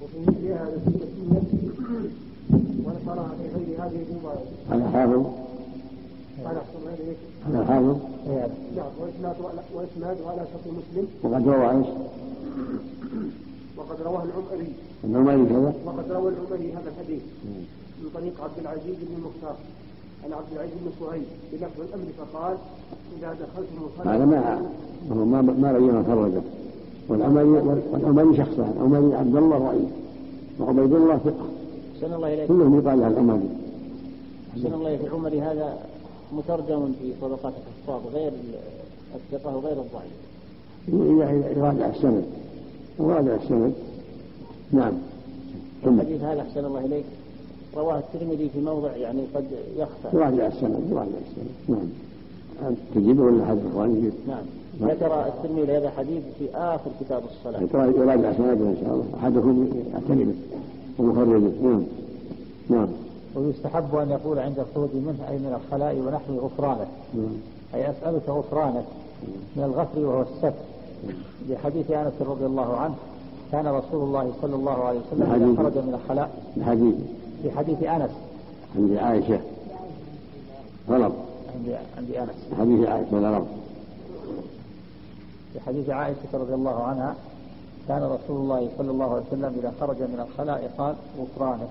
وفي مثل هذا في السنة ونصرها في غير هذه الروايه هذا حافظ. قال أحسن عليك هذا حافظ. نعم وإسناده على على شرط مسلم. وقد روى إيش؟ وقد رواه العمري. العمري كذا. وقد روى العمري هذا الحديث. من طريق عبد العزيز بن المختار عن عبد العزيز بن صهيب بلفظ الأمر فقال إذا دخلتم هذا ما هو ما ما بين فرجه والعمري والعمري شخصان العمري عبد الله ضعيف وعبيد الله ثقة. أحسن الله إليك. كلهم يقال له العمري أحسن الله إليك العمري هذا مترجم في طبقات الحفاظ غير الثقة وغير الضعيف. إذا يراجع السند. وراجع السند. نعم. ثم الحديث هذا أحسن الله إليك. رواه الترمذي في موضع يعني قد يخفى. يراجع السند يراجع السند. نعم. تجيبه ولا حد اخواني يجيب نعم. ذكر الترمذي هذا حديث في آخر كتاب الصلاة. يراجع سنده إن شاء الله. أحدكم يعتني به ويخرجه نعم. نعم. ويستحب أن يقول عند الخروج منه أي من الخلاء ونحو غفرانك نعم. أي أسألك غفرانك من الغفر وهو الستر لحديث أنس رضي الله عنه كان رسول الله صلى الله عليه وسلم الحديث. خرج من الخلاء. الحديث في حديث أنس. عند عائشة. غلط. عند عند أنس. حديث عائشة غلط؟ في حديث عائشة رضي الله عنها كان رسول الله صلى الله عليه وسلم إذا خرج من الخلاء قال غفرانك.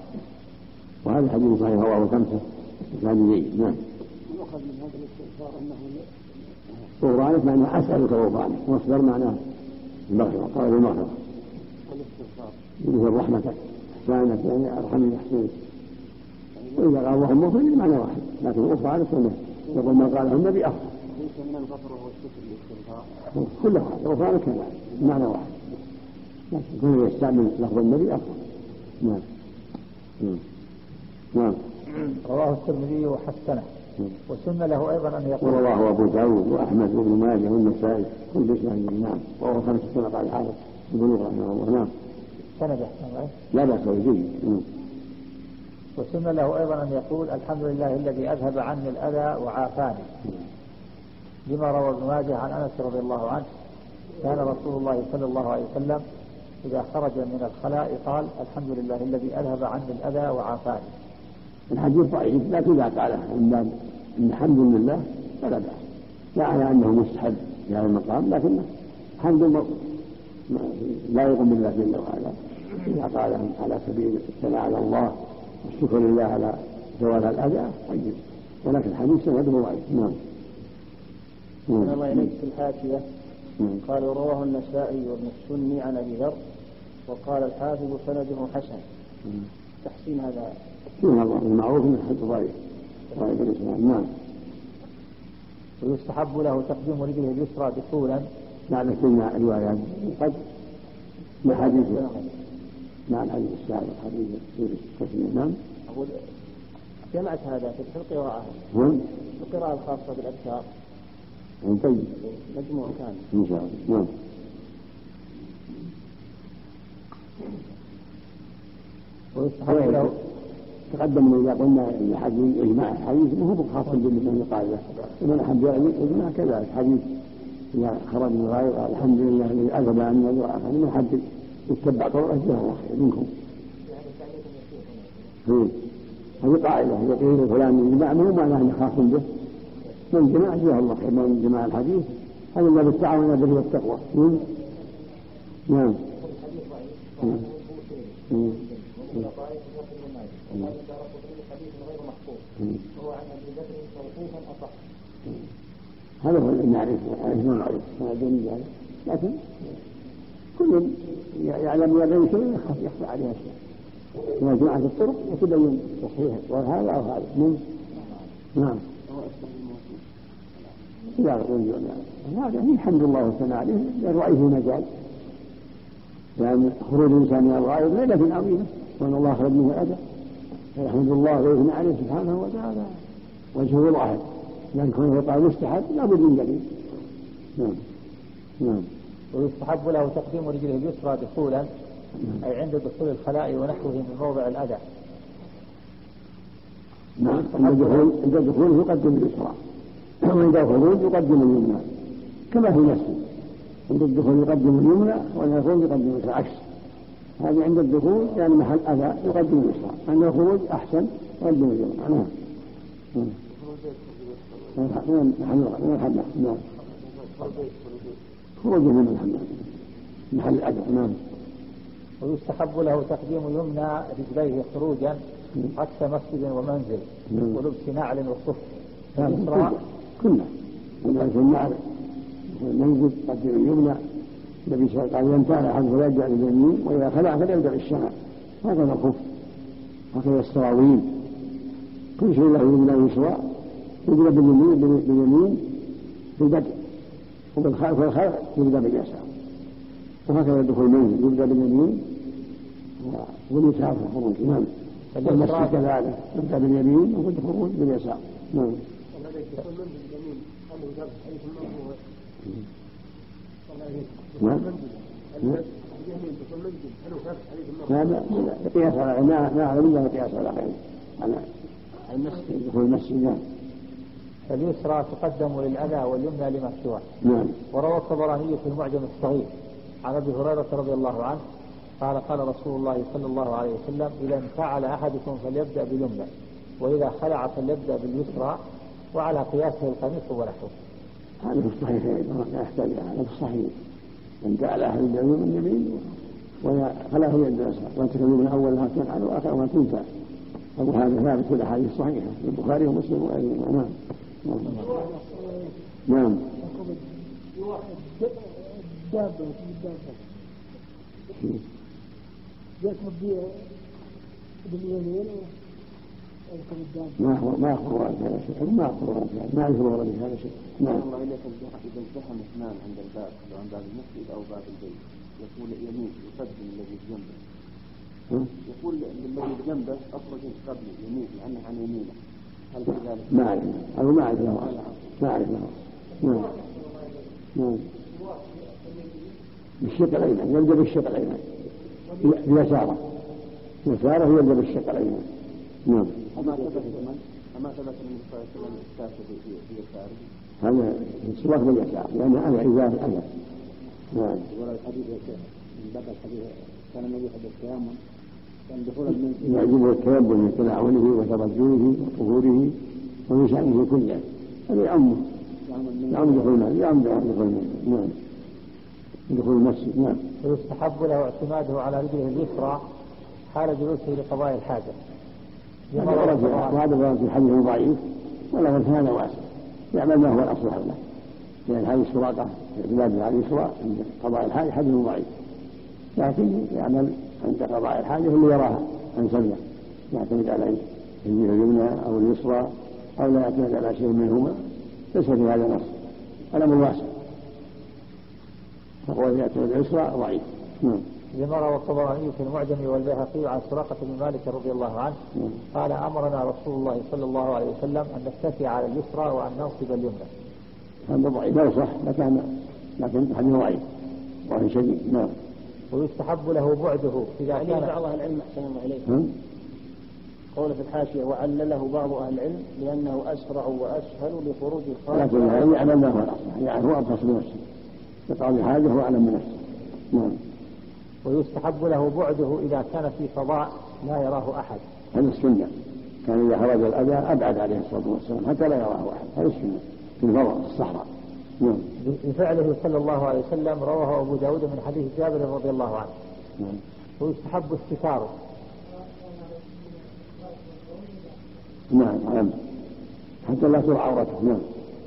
وهذا الحديث صحيح رواه الخمسه كان جيد نعم. يؤخذ من هذا الاستغفار أنه غفرانك معناه أسألك غفرانك مصدر معناه المغفره قال المغفرة. الاستغفار. مثل رحمتك. احسانك يعني ارحمني احسنك وإذا قال اللهم اغفر لي معنى واحد. لكن الأخرى على السنة. يقول ما قاله النبي أفضل ليس من الغفر والشكر والاستغفار كذلك معنى واحد. لكن كونه يستعمل لفظ النبي أفضل نعم. نعم. نعم. رواه الترمذي وحسنه. وسن له أيضا أن يقول ورواه أبو داود وأحمد وابن ماجه والنسائي. كل بإسناد نعم. وهو خمسة سنة قال الحافظ. البلوغ رحمه الله. نعم. سند لا بأس جيد. وسن له أيضا أن يقول الحمد لله الذي أذهب عني الأذى وعافاني. لما روى ابن ماجه عن أنس رضي الله عنه كان رسول الله صلى الله عليه وسلم إذا خرج من الخلاء قال الحمد لله الذي أذهب عني الأذى وعافاني. الحديث ضعيف لكن إذا قاله من باب إن الحمد لله فلا بأس. لا على أنه مستحب في هذا المقام لكنه حمد م- م- لا يقوم بالله جل وعلا إذا قال على سبيل الثناء على الله والشكر لله على زوال الأذى طيب. ولكن الحديث سنده ضعيف نعم. الله إليك في الحاشية. نعم. قال رواه النسائي وابن السني عن أبي ذر وقال الحافظ سنده حسن. نعم. تحسين هذا. فيما المعروف انه حد ضعيف. ضعيف الإسلام. نعم. ويستحب له تقديم رجله اليسرى دخولا مع ذكرنا روايات قد مع حديث مع الحديث السابق حديث سوري التسليم نعم. أقول جمعت هذا في القراءة. نعم القراءة الخاصة بالأذكار طيب. مجموع كامل. إن شاء الله. نعم. ويستحب له. تقدم ان إذا قلنا إن حديث إجماع الحديث ما هو خاص باللسان القاعده ومن احد الاجماع كذلك. حديث إذا خرج من غير قال الحمد لله الذي أذهب عنا الدعاء فمن حد يتبع طرقه جزاه الله خير منكم. إيه. هذه قاعدة اذا قيل فلان اجماع ما هو معناه انه خاص به من جماع جزاه الله خير من جماع الحديث هذا من باب التعاون على البر والتقوى. نعم. نعم. نعم. نعم. نعم. هذا هو نعرف ما دون ذلك لكن كل يعلم بين شيء يخفى يخفى عليه اشياء إذا جمعت الطرق يتبين تصحيح وهذا أو هذا. نعم. نعم. لا هذا هي الحمد لله والثناء عليه للرأي في مجال لأن خروج الإنسان من الغائب ليلة عظيمة وأن الله خرج منه الأذى فيحمد الله ويثنى عليه سبحانه وتعالى. وجهه ظاهر لأن كونه يقال مستحب لابد من دليل. نعم. نعم. ويستحب له تقديم رجله اليسرى دخولا أي عند دخول الخلاء ونحوه من موضع الأذى. نعم عند الدخول عند الدخول يقدم اليسرى وعند الخروج يقدم اليمنى كما في المسجد عند الدخول يقدم اليمنى وعند الخروج يقدم اليسرى عكس. هذه عند الدخول يعني محل أذى يقدم اليسرى. عند الخروج أحسن يقدم اليمنى. نعم. نعم. محل من الحمام نعم. خروج من الحمام محل الأذى نعم ويستحب له تقديم يمنى رجليه خروجا عكس مسجد ومنزل نعم. ولبس نعل وصف. نعم اليسرى كنا كنا في النعل المنزل قدم اليمنى النبي صلى الله عليه وسلم قال أحد فلا يرجع لليمين وإذا خلع فليرجع للشمال. هكذا الخف هكذا السراويل. كل شيء له يمنى يسرى يبدأ باليمين باليمين في البدء والخلف يبدأ باليسار وهكذا دخول المنزل يبدأ باليمين واليسار في الخروج. نعم. والمسجد كذلك. يبدأ باليمين وفي الخروج باليسار نعم. نعم. لا لا قياس على ما ما أعلم إلا قياس على غيره على المسجد. دخول المسجد. نعم. اليسرى تقدم للأذى واليمنى لما سواه. نعم. وروى الطبراني في المعجم الصغير عن أبي هريرة رضي الله عنه قال قال رسول الله صلى الله عليه وسلم إذا انفعل أحدكم فليبدأ باليمنى وإذا خلع فليبدأ باليسرى وعلى قياسه القميص ونحوه. هذا في الصحيح لا يحتاج هذا في الصحيح. من جعل احد اليمين اليمين ولا خلاه يد اليسار وأنت من أول ما تفعل وآخر ما تنفع. وهذا ثابت في الأحاديث الصحيحة في البخاري ومسلم وغيرهما. نعم. نعم. دابة دابة يركب باليمين ما هو ما هو هذا شيء ما هو هذا؟ ما يذكر ورد هذا شيء نعم. الله إذا التحم إثنان عند الباب سواء باب المسجد أو باب البيت. يقول يمين يقدم الذي بجنبه؟ يقول للذي بجنبه أخرج قبلي يمين لأنه عن يمينه؟ ما أعرف ما أعرف له ما أعرف له نعم نعم بالشق الأيمن يلجأ بالشق الأيمن بيساره يساره يلجأ بالشق الأيمن نعم أما ثبت أما ثبت من وسلم في يساره هذا السواك باليسار لأنه أنا إزار الأذى نعم ولا الحديث من بقى الحديث كان النبي دخول المنزل يعجبه التيمم من تناوله وترجله وطهوره ومن شأنه كله هذا يعمه يعم دخول المسجد يعم دخول المسجد نعم. دخول المسجد. نعم. ويستحب له اعتماده على رجله اليسرى حال جلوسه لقضاء الحاجة. وهذا في الحديث ضعيف. وله هذا واسع. يعمل ما هو الأصلح له. لأن هذه السراقه اعتماد على اليسرى عند قضاء الحاجة. حديث ضعيف. لكن يعمل عند قضاء الحاجة اللي يراها انسب له يعتمد على الجهه اليمنى أو اليسرى أو لا يعتمد على شيء منهما. ليس في هذا نص الأمر واسع. فهو يعتمد اليسرى ضعيف. نعم. لما روى الطبراني في المعجم والبيهقي عن سراقة بن مالك رضي الله عنه نعم. قال أمرنا رسول الله صلى الله عليه وسلم أن نتكي على اليسرى وأن ننصب اليمنى. هذا ضعيف. لو صح. لكن لكن حديث ضعيف. ضعيف شديد. نعم. ويستحب له بعده إذا عليه كان بعض أهل العلم أحسن الله إليك هم؟ قول في الحاشية وعلله بعض أهل العلم لأنه أسرع وأسهل لخروج الخارج. لكن يعني يعمل ما هو الاصلح يعني هو ابخص بنفسه يقضي حاجة هو أعلم بنفسه نعم. ويستحب له بعده إذا كان في فضاء لا يراه أحد. هذا السنة. كان إذا خرج الأذى أبعد عليه الصلاة والسلام حتى لا يراه أحد. هذا السنة. في الفضاء في الصحراء. نعم. بفعله صلى الله عليه وسلم رواه أبو داود من حديث جابر رضي الله عنه. نعم. ويستحب استتاره نعم نعم. حتى لا ترى عورته نعم.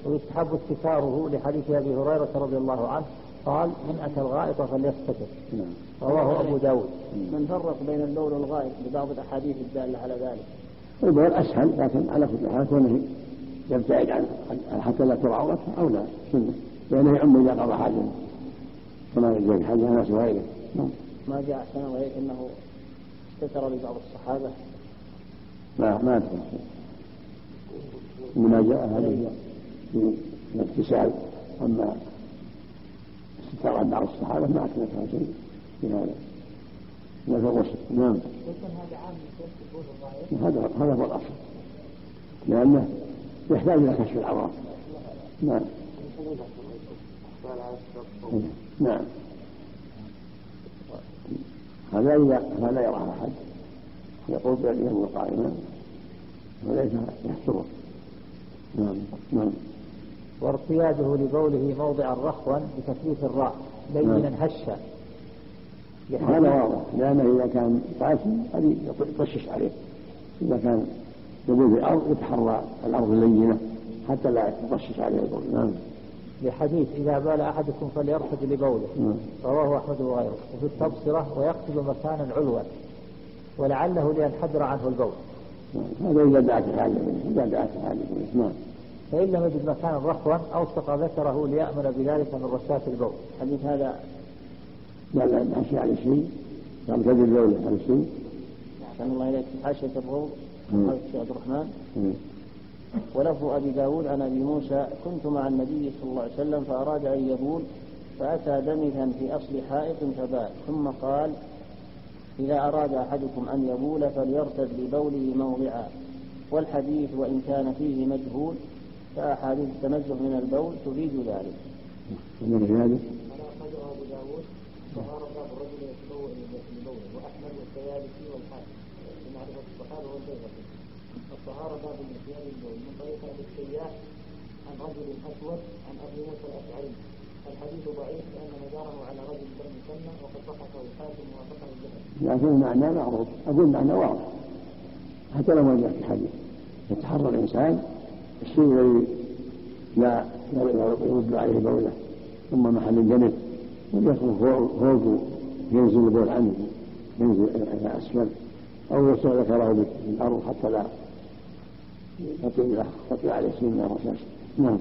ويستحب استتاره لحديث أبي هريرة رضي الله عنه. قال من أتى الغائط فليستتر نعم. رواه أبو داود. من فرق بين البول والغائط ببعض الأحاديث الدالة على ذلك. البول أسهل لكن على كل حال يبتعد عن عن- حتى لا ترى عورته أو لا سنه لأنه يعم إذا قضى حاجة. كما يجوز في حديث انس وغيره. نعم. ما جاء أحسن الله إليك أنه استتر لبعض الصحابة؟ ما ما شيء إنما جاء هذه في الاغتسال أما استطاع بعض الصحابة ما أثبتها شيء. في هذا. لا في الغسل نعم. هذا هذا هو الأصل. لأنه يحتاج إلى كشف العورات نعم. نعم. هذا إذا هذا يراه أحد. يقول بأنه قائما وليس يحصره نعم. نعم. وارتياده لبوله موضعا رخوا بتثليث الراء لينا نعم. هشا هذا واضح لأنه إذا كان قاسي هذه يطشش عليه. إذا كان يبول في الأرض يتحرى الأرض اللينة حتى لا يطشش عليه البول نعم. لحديث إذا بال أحدكم فليرتد لبوله نعم. رواه أحمد وغيره. وفي التبصرة ويقصد مكانا علوا. ولعله لينحدر عنه البول. نعم. هذا إذا دعت الحاجة إذا دعت الحاجة نعم. فإن لم يجد مكانا رخوا أوثق ذكره ليأمن بذلك من رشاة البول. الحديث هذا. لا لا ماشي على شيء. قال تجد الدولة على شيء. أحسن الله إليك. حاشية مم. قال الشيخ عبد الرحمن. ولفظ أبي داود عن أبي موسى كنت مع النبي صلى الله عليه وسلم فأراد أن يبول فأتى دمثا في أصل حائط فبال ثم قال إذا أراد أحدكم أن يبول فليرتد لبوله موضعا والحديث وإن كان فيه مجهول فأحاديث التنزه من البول تفيد ذلك. ومن هذا أبو داود طهارة باب الرجل يتبول لبوله وأحمد والسيالسي والحاكم بمعرفة الصحابة والبيهقي الطهارة باب النسيان للبول من طريق أبي عن رجل أسود عن أبي موسى الأشعري. الحديث ضعيف لأن مداره على رجل بن مسنى وقد صححه الحاكم ووافقه الذهبي لكن المعنى معروف. أقول معنى واضح. حتى لو ما جاء في حديث يتحرى الإنسان الشيء الذي لا يرد عليه بوله. ثم محل الجنب. وليكن فوق ينزل البول عنه. ينزل إلى أسفل. أو يوسع ذكره بالأرض حتى لا يطيع عليه سنة الرسول. نعم.